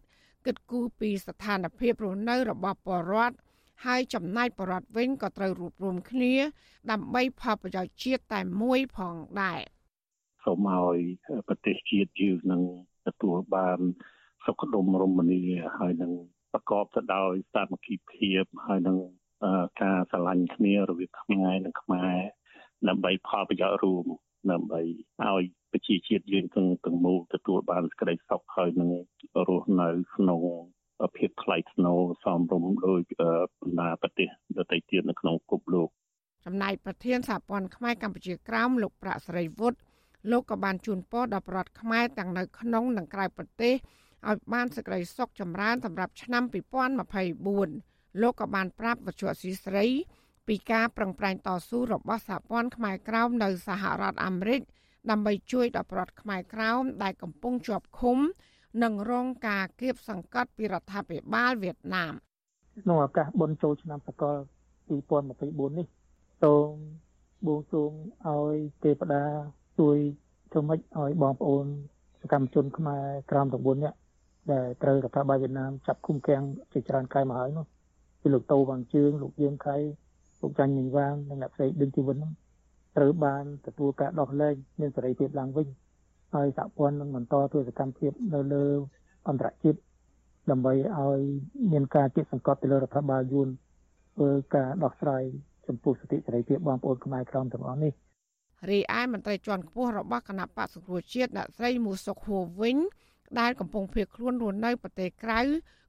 គិតគូរពីស្ថានភាពរស់នៅរបស់ប្រជាពលរដ្ឋ ហើយចំណាយបរដ្ឋវិញក៏ត្រូវរួបរวมគ្នា ដើម្បីផលប្រយោជន៍ជាតិតែមួយផងដែរសូមឲ្យប្រទេសជាតិយើងនឹងទទួលបានសុខដុមរមនាហើយនឹងប្រកបទៅដោយសាមគ្គីភាពហើយនឹងការស្រឡាញ់គ្នារវាងខ្មែរនិងខ្មែរដើម្បីផលប្រយោជន៍រួមដើម្បីឲ្យប្រជាជាតិយើងទាំងទាំងមូលទទួលបានសេចក្តីសុខហើយនឹងរស់នៅក្នុង ភាពថ្លៃថ្នូរសមរម្យដោយបណ្ដាប្រទេសដទៃទៀតនៅក្នុងពិភពលោកចំណែកប្រធានសហព័ន្ធខ្មែរកម្ពុជាក្រោមលោកប្រាក់សេរីវុឌ្ឍលោកក៏បានជូនពរដល់ប្រដ្ឋខ្មែរទាំងនៅក្នុងនិងក្រៅប្រទេសឲ្យបានសេចក្តីសុខចម្រើនសម្រាប់ឆ្នាំ2024លោកក៏បានប្រាប់វិទ្យុអស៊ីស្រីពីការប្រឹងប្រែងតស៊ូរបស់សហព័ន្ធខ្មែរក្រោមនៅសហរដ្ឋអាមេរិកដើម្បីជួយដល់ប្រដ្ឋខ្មែរក្រោមដែលកំពុងជាប់ឃុំ និងរងការគៀបសង្កត់ពីរដ្ឋាភិបាលវៀតណាមក្នុងឱកាសបុណ្យចូលឆ្នាំសកល2024នេះសូមបួងសួងឲ្យទេវតាជួយធ្វើម៉េចឲ្យបងប្អូនសកម្មជនខ្មែរក្រោម9នាក់ដែលត្រូវរដ្ឋាភិបាលវៀតណាមចាប់ឃុំឃាំងជាច្រើនខែមកហើយនោះគឺលោកតូវងជឿងលោកយៀងខៃលោកចាញ់មីងវាងនិងអ្នកផ្សេងដូចជីវិតនោះត្រូវបានទទួលការដោះលែងមានសេរីភាពឡើងវិញ ហើយសហព័ន្ធនឹងបន្តធ្វើសកម្មភាពនៅលើអន្តរជាតិដើម្បីឲ្យមានការជិះសង្កត់ទៅលើរដ្ឋបាលយួនធ្វើការដោះស្រាយចំពោះសិទ្ធិសេរីភាពបងប្អូនខ្មែរក្រមទាំងអស់នេះរីឯមន្ត្រីជាន់ខ្ពស់របស់គណៈបក្សសង្គ្រោះជាតិអ្នកស្រីមូសុខហួរវិញដែលកំពុងភៀសខ្លួនរស់នៅប្រទេសក្រៅ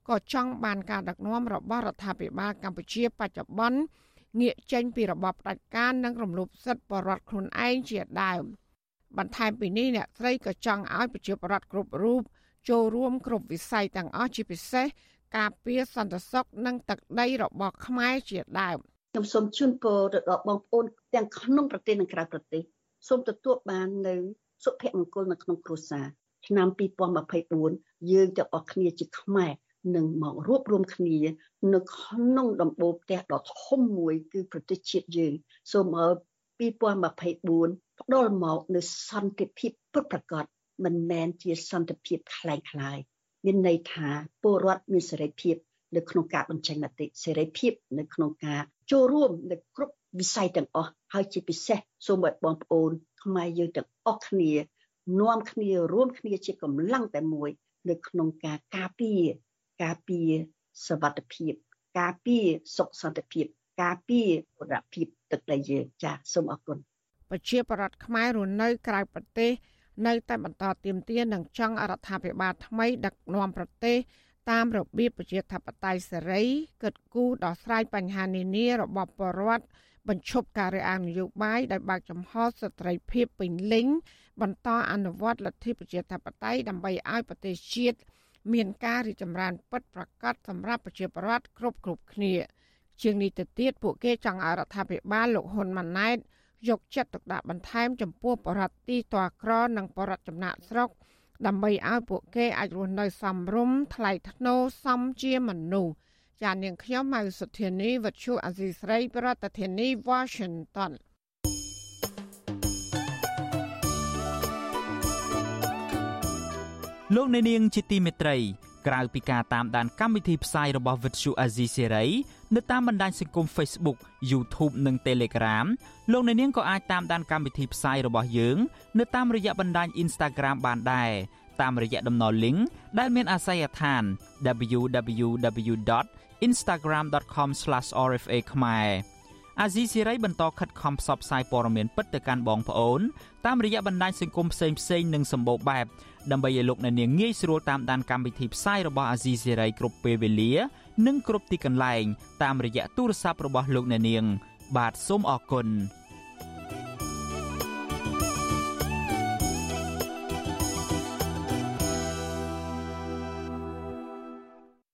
ក៏ចង់បានការដឹកនាំរបស់រដ្ឋាភិបាលកម្ពុជាបច្ចុប្បន្នងាកចេញពីរបបផ្ដាច់ការនិងរំលោភសិទ្ធិបរដ្ឋខ្លួនឯងជាដើម បន្ថែមពីនេះអ្នកស្រីក៏ចង់ឲ្យប្រជាពលរដ្ឋគ្រប់រូបចូលរួមគ្រប់វិស័យទាំងអស់ជាពិសេសការពារសន្តិសុខនិងទឹកដីរបស់ខ្មែរជាដើមខ្ញុំសូមជូនពរទៅដល់បងប្អូនទាំងក្នុងប្រទេសនិងក្រៅប្រទេសសូមទទួលបាននៅសុភមង្គលនៅក្នុងគ្រួសារឆ្នាំ2024យើងទាំងអស់គ្នាជាខ្មែរនឹងមករួបរวมគ្នានៅក្នុងដំបូលផ្ទះដ៏ធំមួយគឺប្រទេសជាតិយើងសូមឲ្យ 2024ផ្ដល់មកនៅសន្តិភាពពិតប្រាកដមិនមែនជាសន្តិភាពคล้ายคล้ายមានន័យថាពលរដ្ឋមានសេរីភាពនៅក្នុងការបញ្ចេញមតិសេរីភាពនៅក្នុងការចូលរួមនៅគ្រប់វិស័យទាំងអស់ហើយជាពិសេសសូមឲ្យបងប្អូនខ្មែរយើងទាំងអស់គ្នានាំគ្នារួមគ្នាជាកម្លាំងតែមួយ នៅក្នុងការការពារការពារសวัสดิភាព ការពារសុខសន្តិភាព ការពារបុរភាពទឹកដីយើងចាសសូមអរគុណប្រជាប្រដ្ឋខ្មែររស់នៅក្រៅប្រទេសនៅតែបន្តទៀមទានឹងចង់អរដ្ឋាភិបាលថ្មីដឹកនាំប្រទេសតាមរបៀបប្រជាធិបតេយ្យសេរីគិតគូរដោះស្រាយបញ្ហានានារបស់ប្រជាពលរដ្ឋបញ្ឈប់ការរើសអើងនយោបាយដោយបើកចំហសិទ្ធិភាពពេញលេញបន្តអនុវត្តលទ្ធិប្រជាធិបតេយ្យដើម្បីឲ្យប្រទេសជាតិមានការរីកចម្រើនពិតប្រាកដសម្រាប់ប្រជាពលរដ្ឋគ្រប់គ្រប់គ្នា ជាងនេះទៅទៀតពួកគេចង់ឲ្យរដ្ឋាភិបាលលោកហ៊ុនម៉ាណែតយកចិត្តទុកដាក់បន្ថែមចំពោះបរិបទទីតក្រនិងបរិបទចំណាក់ស្រុកដើម្បីឲ្យពួកគេអាចរស់នៅសមរម្យថ្លៃថ្នូរសមជាមនុស្សចាននាងខ្ញុំម៉ៅសុធានីវັດឈូអាស៊ីស្រី ប្រធានាធិបតី Washington លោកអ្នកនាងជាទីមេត្រីក្រៅពីការតាមដានកម្មវិធីផ្សាយរបស់ Vuthu Azizi Serai នៅតាមបណ្ដាញសង្គម Facebook YouTube និង Telegram លោកអ្នកនាងក៏អាចតាមដានកម្មវិធីផ្សាយរបស់យើង នៅតាមរយៈបណ្ដាញ Instagram បានដែរតាមរយៈតំណ link ដែលមានអាសយដ្ឋាន www.instagram.com/rfa ខ្មែរអាស៊ីសេរីបន្តខិតខំផ្សព្វផ្សាយព័ត៌មានពិតទៅកាន់បងប្អូនតាមរយៈបណ្ដាញសង្គមផ្សេងផ្សេងនិងសម្បូរបែប ដើម្បីឲ្យលោកអ្នកនាងងាយស្រួលតាមដានកម្មវិធីផ្សាយរបស់អាស៊ីសេរីគ្រប់ពេលវេលា និងគ្រប់ទីកន្លែង តាមរយៈទូរស័ព្ទរបស់លោកអ្នកនាង បាទសូមអរគុណ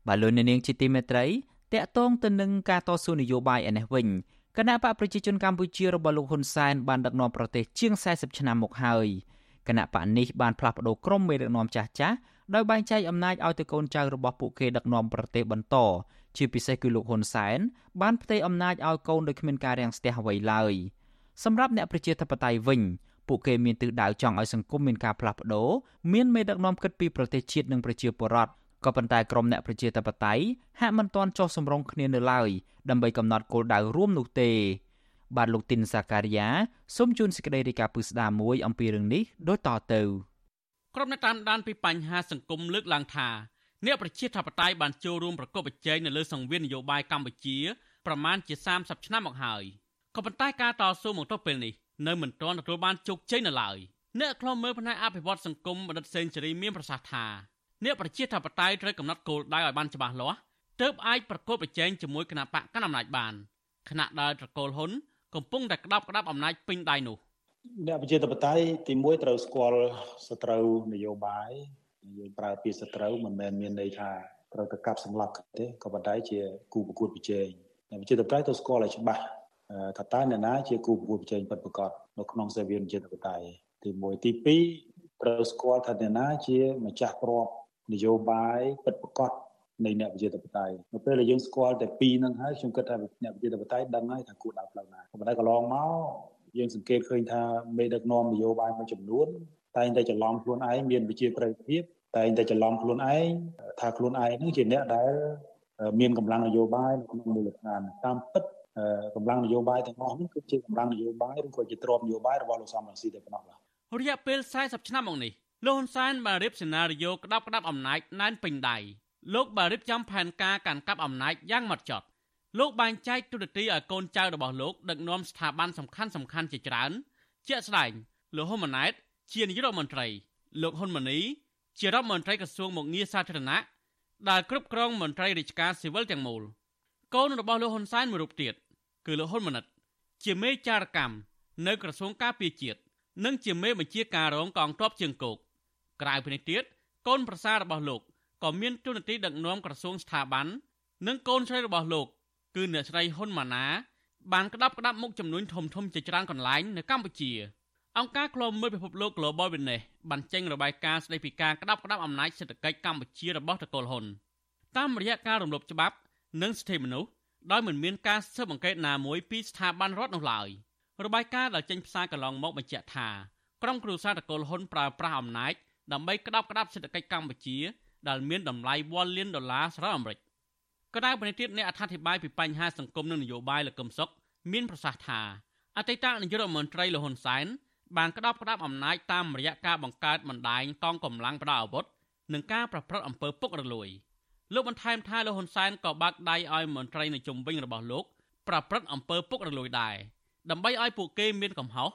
បាទលោកអ្នកនាងជាទីមេត្រីតកតងទៅនឹងការតស៊ូនយោបាយឯនេះវិញគណៈបកប្រជាជនកម្ពុជារបស់លោកហ៊ុនសែនបានដឹកនាំប្រទេសជាង40ឆ្នាំមកហើយ គណៈបកនេះបានផ្លាស់ប្តូរក្រុមមេដឹកនាំចាស់ចាស់ដោយបែងចែកអំណាចឲ្យទៅកូនចៅរបស់ពួកគេដឹកនាំប្រទេសបន្តជាពិសេសគឺលោកហ៊ុនសែនបានផ្ទេរអំណាចឲ្យកូនដោយគ្មានការរាំងស្ទះអ្វីឡើយសម្រាប់អ្នកប្រជាធិបតេយ្យវិញពួកគេមានទិសដៅចង់ឲ្យសង្គមមានការផ្លាស់ប្ដូរមានមេដឹកនាំគិតពីប្រទេសជាតិនិងប្រជាពលរដ្ឋក៏ប៉ុន្តែក្រមអ្នកប្រជាធិបតេយ្យហាក់មិនទាន់ចុះសម្រុងគ្នានៅឡើយដើម្បីកំណត់គោលដៅរួមនោះទេ បាទលោកទីនសាការីយ៉ាសូមជូនសេចក្តីរាយការណ៍ពឹស្ដាមួយអំពីរឿងនេះដូចតទៅក្រុមអ្នកតាមដានពីបញ្ហាសង្គមលើកឡើងថាអ្នកប្រជាធិបតេយ្យបានចូលរួមប្រកបប្រជែងនៅលើសង្វៀននយោបាយកម្ពុជាប្រមាណជា30ឆ្នាំមកហើយក៏ប៉ុន្តែការតស៊ូមកទល់ពេលនេះនៅមិនទាន់ទទួលបានជោគជ័យនៅឡើយអ្នកខ្លំមើលផ្នែកអភិវឌ្ឍសង្គមបណ្ឌិតសេនស៊ូរីមានប្រសាសន៍ថាអ្នកប្រជាធិបតេយ្យត្រូវកំណត់គោលដៅឲ្យបានច្បាស់លាស់ទើបអាចប្រកបប្រជែងជាមួយគណៈបកកណ្ដាលអំណាចបានគណៈដែលត្រកូលហ៊ុន កំពុងតែក្តាប់ក្តាប់អំណាចពេញដៃនោះអ្នកប្រជាធិបតេយ្យទី1ត្រូវស្គាល់សត្រូវនយោបាយយើងប្រើពាក្យសត្រូវមិនមែនមានន័យថាត្រូវទៅកាប់សម្លាប់ទេក៏ប៉ុន្តែជាគូប្រកួតប្រជែងអ្នកប្រជាធិបតេយ្យត្រូវស្គាល់ឲ្យច្បាស់ថាតើអ្នកណាជាគូប្រកួតប្រជែងពិតប្រាកដនៅក្នុងសេវាប្រជាធិបតេយ្យទី1ទី2ត្រូវស្គាល់ថាអ្នកណាជាម្ចាស់ទ្រព្យនយោបាយពិតប្រាកដ នៃអ្នកវិជាធិបតេយ្យនៅពេលដែលយើងស្គាល់តែពីរហ្នឹងហើយខ្ញុំគិតថាអ្នកវិជាធិបតេយ្យដឹងហើយថាគួរដើរផ្លូវណាប៉ុន្តែកន្លងមកយើងសង្កេតឃើញថាមេដឹកនាំនយោបាយមួយចំនួនតែងតែច្រឡំខ្លួនឯងមានវិជាប្រិយភាពតែងតែច្រឡំខ្លួនឯងថាខ្លួនឯងហ្នឹងជាអ្នកដែលមានកម្លាំងនយោបាយនៅក្នុងមូលដ្ឋានតាមពិតកម្លាំងនយោបាយទាំងអស់ហ្នឹងគឺជាកម្លាំងនយោបាយឬក៏ជាទ្រព្យនយោបាយរបស់លោកសំរងស៊ីតែប៉ុណ្ណោះបាទរយៈពេល40ឆ្នាំមកនេះលោកហ៊ុនសែនបានរៀបសេណារីយ៉ូក្តាប់ក្តាប់អំណាចណែនពេញដៃ លោកបានរៀបចំផែនការកាន់កាប់អំណាចយ៉ាងម៉ត់ចត់លោកបានចែកទូរទីឲ្យកូនចៅរបស់លោកដឹកនាំស្ថាប័នសំខាន់សំខាន់ជាច្រើន ជាក់ស្ដែងលោកហ៊ុនម៉ាណែត ជានាយករដ្ឋមន្ត្រីលោកហ៊ុនម៉ាណីជារដ្ឋមន្ត្រីក្រសួងមុខងារសាធារណៈដែលគ្រប់គ្រងមន្ត្រីរាជការស៊ីវិលទាំងមូលកូនរបស់លោកហ៊ុនសែនមួយរូបទៀតគឺលោកហ៊ុនម៉ាណិត ជាមេចារកម្មនៅក្រសួងការពារជាតិនិងជាមេបញ្ជាការរងកងទ័ពជើងគោកក្រៅពីនេះទៀតកូនប្រសាររបស់លោក ក៏មានទូនាទីដឹកនាំក្រសួងស្ថាប័ននិងកូនស្រីរបស់លោក គឺអ្នកស្រីហ៊ុនម៉ាណាបានក្តាប់ក្តាប់មុខចំនួនធំធំជាច្រើនកន្លែងនៅកម្ពុជាអង្គការឃ្លាំមើលពិភពលោក Global Witness បានចេញរបាយការណ៍ស្តីពីការក្តាប់ក្តាប់អំណាចសេដ្ឋកិច្ចកម្ពុជារបស់តកូលហ៊ុនតាមរយៈការរំលោភច្បាប់និងសិទ្ធិមនុស្សដោយមិនមានការស៊ើបអង្កេតណាមួយពីស្ថាប័នរដ្ឋនោះឡើយរបាយការណ៍ដែលចេញផ្សាយកន្លងមកបញ្ជាក់ថាក្រុមគ្រួសារតកូលហ៊ុនប្រើប្រាស់អំណាចដើម្បីក្តាប់ក្តាប់សេដ្ឋកិច្ចកម្ពុជា ដែលមានតម្លៃ1លានដុល្លារសហរដ្ឋអាមេរិកក៏ដោយប្រទេសអ្នកអត្ថាធិប្បាយពីបញ្ហាសង្គមនិងនយោបាយលោកកឹមសុខមានប្រសាសន៍ថាអតីតនាយករដ្ឋមន្ត្រីលហ៊ុនសែនបានក្តាប់ក្តាប់អំណាចតាមរយៈការបង្កើតបណ្ដាញកងកម្លាំងប្រដាប់អាវុធនិងការប្រព្រឹត្តអំពើពុករលួយលោកបន្ថែមថាលោកហ៊ុនសែនក៏បាក់ដៃឲ្យមន្ត្រីនៅជុំវិញរបស់លោក ប្រព្រឹត្តអំពើពុករលួយដែរដើម្បីឲ្យពួកគេមានកំហុស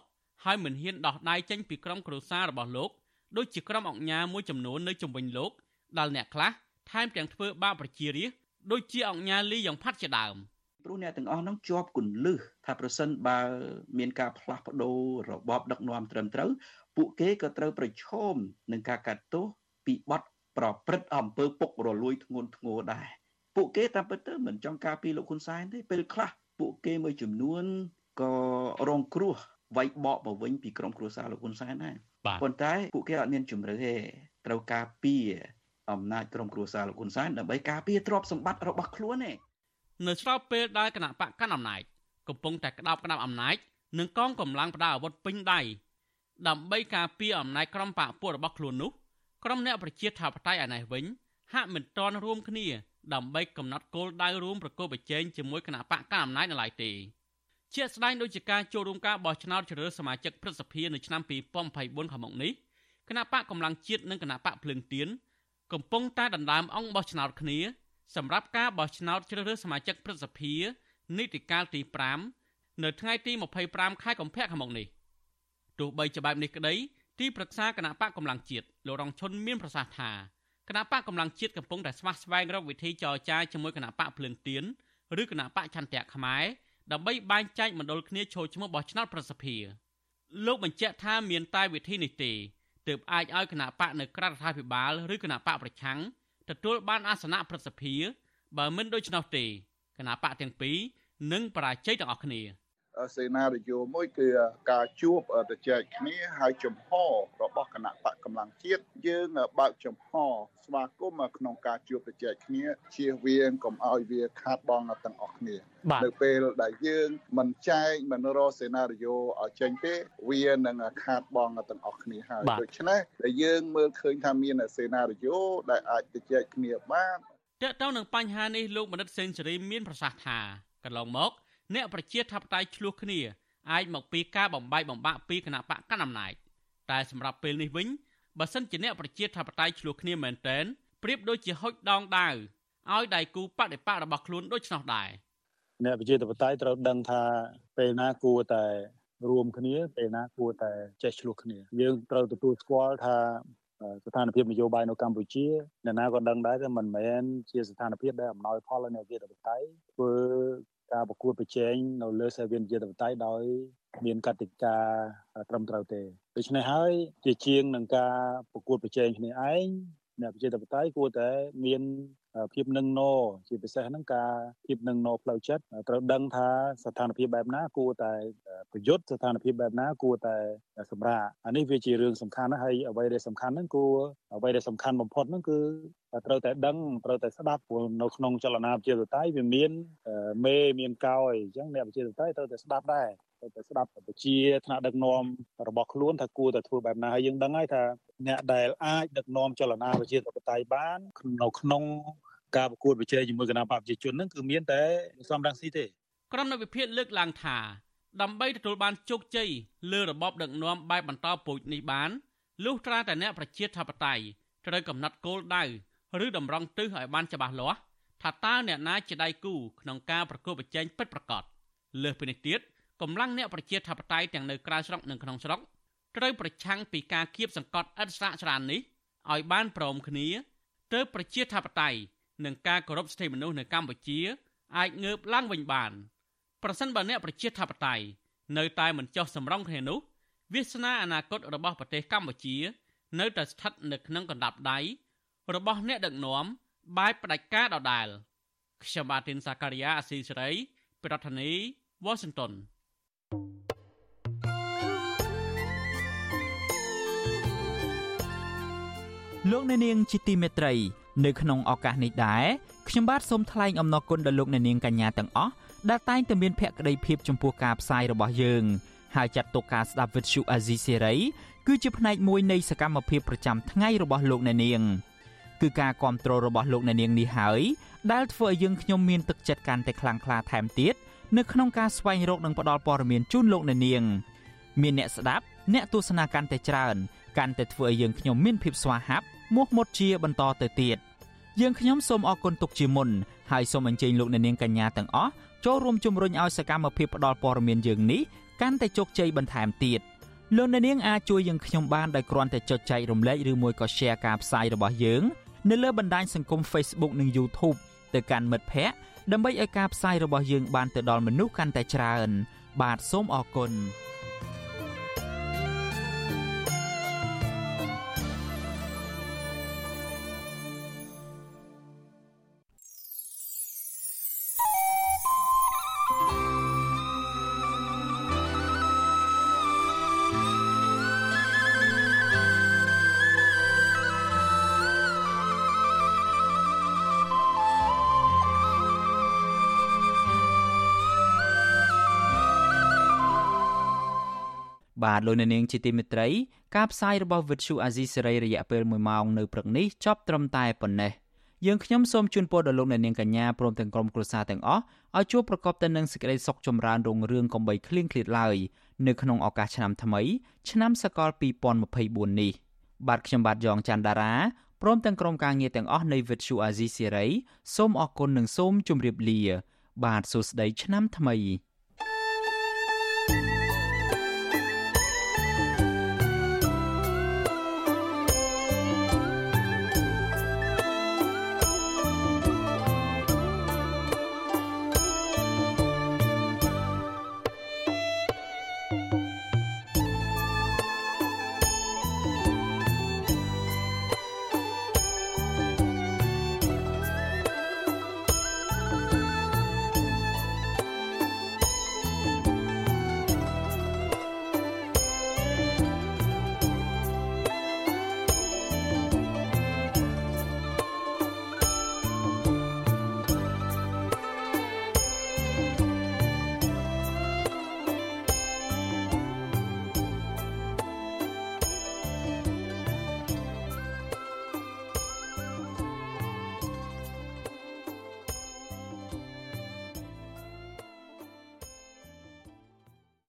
ហើយមិនហ៊ានដោះដៃចេញពីក្រុមគ្រួសាររបស់លោកដូចជាក្រុមអង្គញាមួយចំនួននៅជុំវិញលោក ដែលអ្នកខ្លះថែមទាំងធ្វើបាបប្រជារាស្ត្រដូចជាអង្គញាលីយ៉ាងផាត់ជាដើមព្រោះអ្នកទាំងអស់នោះជាប់គន្លឹះថាប្រសិនបើមានការផ្លាស់ប្ដូររបបដឹកនាំត្រឹមត្រូវពួកគេក៏ត្រូវប្រឈមនឹងការកាត់ទោសពីបទប្រព្រឹត្តអំពើពុករលួយធ្ងន់ធ្ងរដែរពួកគេតាមពិតទៅមិនចង់ការពីលោកហ៊ុនសែនទេពេលខ្លះពួកគេមួយចំនួនក៏រងគ្រោះវាយបកមកវិញពីក្រុមគ្រួសារលោកហ៊ុនសែនដែរប៉ុន្តែពួកគេអត់មានជំរឿទេត្រូវការពី អំណាចក្រុមគ្រួសារលោកហ៊ុនសែនដើម្បីការពារទ្រព្យសម្បត្តិរបស់ខ្លួនឯងនៅស្របពេលដែលគណៈបកកាន់អំណាចកំពុងតែក្តោបក្តាប់អំណាចនិងកងកម្លាំងផ្ដាល់អាវុធពេញដៃដើម្បីការពារអំណាចក្រុមបកពួករបស់ខ្លួននោះក្រុមអ្នកប្រជាធិបតេយ្យឯនេះវិញហាក់មិនតន់រួមគ្នាដើម្បីកំណត់គោលដៅរួមប្រកបប្រជែងជាមួយគណៈបកកាន់អំណាចនៅឡើយទេជាស្ដែងដូចជាការចូលរួមការបោះឆ្នោតជ្រើសរើសសមាជិកព្រឹទ្ធសភានៅឆ្នាំ2024ខាងមុខនេះគណៈបកកម្លាំងជាតិនិងគណៈបកភ្លើងទៀន កំពុងតែដណ្ដើមអង្គបោះឆ្នោតគ្នាសម្រាប់ការបោះឆ្នោតជ្រើសរើសសមាជិកព្រឹទ្ធសភានីតិកាលទី5នៅថ្ងៃទី25ខែកុម្ភៈខាងមុខនេះទោះបីជាបែបនេះក្តីទីប្រឹក្សាគណៈបកកម្លាំងជាតិលោករងឈុនមានប្រសាសន៍ថាគណៈបកកម្លាំងជាតិកំពុងតែស្វាស្វែងរកវិធីចរចាជាមួយគណៈបកភ្លើងទៀនឬគណៈបកឆន្ទៈខ្មែរដើម្បីបែងចែកមណ្ឌលគ្នាចូលឈ្មោះបោះឆ្នោតប្រសិទ្ធភាពលោកបញ្ជាក់ថាមានតែវិធីនេះទេ ទើបអាចឲ្យគណៈបកនៅក្រៅរដ្ឋាភិបាលឬគណៈបកប្រឆាំងទទួលបានអាសនៈប្រសិទ្ធភាពបើមិនដូច្នោះទេគណៈបកទាំងពីរនឹងបរាជ័យទាំងអស់គ្នា សេណារីយ៉ូមួយគឺការជួបទៅចែកគ្នាហើយចំហរបស់គណៈបកកម្លាំងជាតិយើងបើកចំហស្វាគមន៍ក្នុងការជួបទៅចែកគ្នាជៀសវាងកុំឲ្យវាខាតបង់ទាំងអស់គ្នានៅពេលដែលយើងមិនចែកមិនរកសេណារីយ៉ូឲ្យចេញទេវានឹងខាតបង់ទាំងអស់គ្នាហើយដូច្នេះដែលយើងមើលឃើញថាមានសេណារីយ៉ូដែលអាចទៅចែកគ្នាបានតើតើនឹងបញ្ហានេះលោកបណ្ឌិតសេនស៊ូរីមានប្រសាសន៍ថាកន្លងមក អ្នកប្រជាធិបតេយ្យឆ្លោះគ្នាអាចមកពីការបំបាយបំបាក់ពីគណៈបកកណ្ដាលអំណាចតែសម្រាប់ពេលនេះវិញបើសិនជាអ្នកប្រជាធិបតេយ្យឆ្លោះគ្នាមែនតែនប្រៀបដូចជាហុចដងដាវឲ្យដៃគូបដិបករបស់ខ្លួនដូច្នោះដែរអ្នកប្រជាធិបតេយ្យត្រូវដឹងថាពេលណាគួរតែរួមគ្នាពេលណាគួរតែចេះឆ្លោះគ្នា យើងត្រូវទទួលស្គាល់ថាស្ថានភាពនយោបាយនៅកម្ពុជាអ្នកណាក៏ដឹងដែរថាមិនមែនជាស្ថានភាពដែលអំណោយផលដល់អ្នកវិទ្យាបតៃធ្វើ ការប្រកួតប្រជែងនៅលើសាវិនជាតបតៃដោយមានកតិកាត្រឹមត្រូវទេដូច្នេះហើយជាជាងនឹងការប្រកួតប្រជែងគ្នាឯង អ្នកប្រជាធិបតេយ្យគួរតែមានភាពនឹងណជាពិសេសហ្នឹងការភាពនឹងណផ្លូវចិត្តត្រូវដឹងថាស្ថានភាពបែបណាគួរតែប្រយុទ្ធស្ថានភាពបែបណាគួរតែសម្រាប់អានេះវាជារឿងសំខាន់ណាស់ហើយអ្វីដែលសំខាន់ហ្នឹងគួរអ្វីដែលសំខាន់បំផុតហ្នឹងគឺត្រូវតែដឹងត្រូវតែស្ដាប់ព្រោះនៅក្នុងចលនាប្រជាធិបតេយ្យវាមានមេមានកោយអញ្ចឹងអ្នកប្រជាធិបតេយ្យត្រូវតែស្ដាប់ដែរ ត្រូវតែស្ដាប់ប្រជាថ្នាក់ដឹកនាំរបស់ខ្លួនថាគួរតែធ្វើបែបណាហើយយើងដឹងហើយថាអ្នកដែលអាចដឹកនាំចលនាប្រជាធិបតេយ្យបាននៅក្នុងការប្រកួតប្រជែងជាមួយគណៈបកប្រជាជនហ្នឹងគឺមានតែសំរងស៊ីទេក្រុមនៅវិភាគលើកឡើងថាដើម្បីទទួលបានជោគជ័យលើរបបដឹកនាំបែបបន្តពូជនេះបានលុះត្រាតែអ្នកប្រជាធិបតេយ្យត្រូវកំណត់គោលដៅឬតម្រង់ទិសឲ្យបានច្បាស់លាស់ថាតើអ្នកណាជាដៃគូក្នុងការប្រកួតប្រជែងពិតប្រាកដលើសពីនេះទៀត កម្លាំងអ្នកប្រជាធិបតេយ្យទាំងនៅក្រៅស្រុកនិងក្នុងស្រុកត្រូវប្រឆាំងពីការគៀបសង្កត់ឥតស្រាកស្រាននេះឲ្យបានព្រមគ្នាទើបប្រជាធិបតេយ្យនិងការគោរពសិទ្ធិមនុស្សនៅកម្ពុជាអាចងើបឡើងវិញបានប្រសិនបើអ្នកប្រជាធិបតេយ្យនៅតែមិនចុះសម្រុងគ្នានោះវាសនាអនាគតរបស់ប្រទេសកម្ពុជា នៅតែស្ថិតនៅក្នុងកណ្ដាប់ដៃរបស់អ្នកដឹកនាំបែបផ្ដាច់ការដដែលខ្ញុំបាទទីនសាការីយ៉ាអស៊ីសេរី ប្រធានាធិបតី Washington លោកអ្នកនាងជាទីមេត្រី នៅក្នុងឱកាសនេះដែរខ្ញុំបាទសូមថ្លែងអំណរគុណដល់លោកអ្នកនាងកញ្ញាទាំងអស់ដែលតែងតែមានភក្ដីភាពចំពោះការផ្សាយរបស់យើងហើយចាត់ទុកការស្ដាប់វិទ្យុអាស៊ីសេរីគឺជាផ្នែកមួយនៃសកម្មភាពប្រចាំថ្ងៃរបស់លោកអ្នកនាងគឺការគ្រប់គ្រងរបស់លោកអ្នកនាងនេះហើយដែលធ្វើឲ្យយើងខ្ញុំមានទឹកចិត្តកាន់តែខ្លាំងក្លាថែមទៀត នៅក្នុងការស្វែងរកនិងផ្តល់ព័ត៌មានជូនលោកអ្នកនាង មានអ្នកស្ដាប់អ្នកទស្សនាកាន់តែច្រើនកាន់តែធ្វើឲ្យយើងខ្ញុំមានភាពស្វាហាប់មោះមុតជាបន្តទៅទៀតយើងខ្ញុំសូមអរគុណទុកជាមុនហើយសូមអញ្ជើញលោកអ្នកនាងកញ្ញាទាំងអស់ចូលរួមជំរុញឲ្យសកម្មភាពផ្តល់ព័ត៌មានយើងនេះកាន់តែជោគជ័យបន្ថែមទៀតលោកអ្នកនាងអាចជួយយើងខ្ញុំបានដោយគ្រាន់តែចុចចែករំលែកឬមួយក៏ Share ការផ្សាយរបស់យើង នៅលើបណ្ដាញសង្គម Facebook និង YouTube ទៅកាន់មិត្តភ័ក្តិ ដើម្បីឲ្យការផ្សាយរបស់យើងបានទៅដល់មនុស្សកាន់តែច្រើន បាទសូមអរគុណ បាទលោកអ្នកនាងជាទីមេត្រីការផ្សាយរបស់វិទ្យុអាស៊ីសេរីរយៈពេល1ម៉ោងនៅព្រឹកនេះចប់ត្រឹមតែប៉ុណ្ណេះយើងខ្ញុំសូមជូនពរដល់លោកអ្នកនាងកញ្ញាព្រមទាំងក្រុមគ្រួសារទាំងអស់ឲ្យជួបប្រកបតែនឹងសេចក្តីសុខចម្រើនរុងរឿងកំបីគ្លៀងគ្លាតឡើយនៅក្នុងឱកាសឆ្នាំថ្មីឆ្នាំសកល2024នេះបាទខ្ញុំបាទយ៉ងច័ន្ទដារាព្រមទាំងក្រុមការងារទាំងអស់នៃវិទ្យុអាស៊ីសេរីសូមអរគុណនិងសូមជម្រាបលា បាទសួស្តីឆ្នាំថ្មី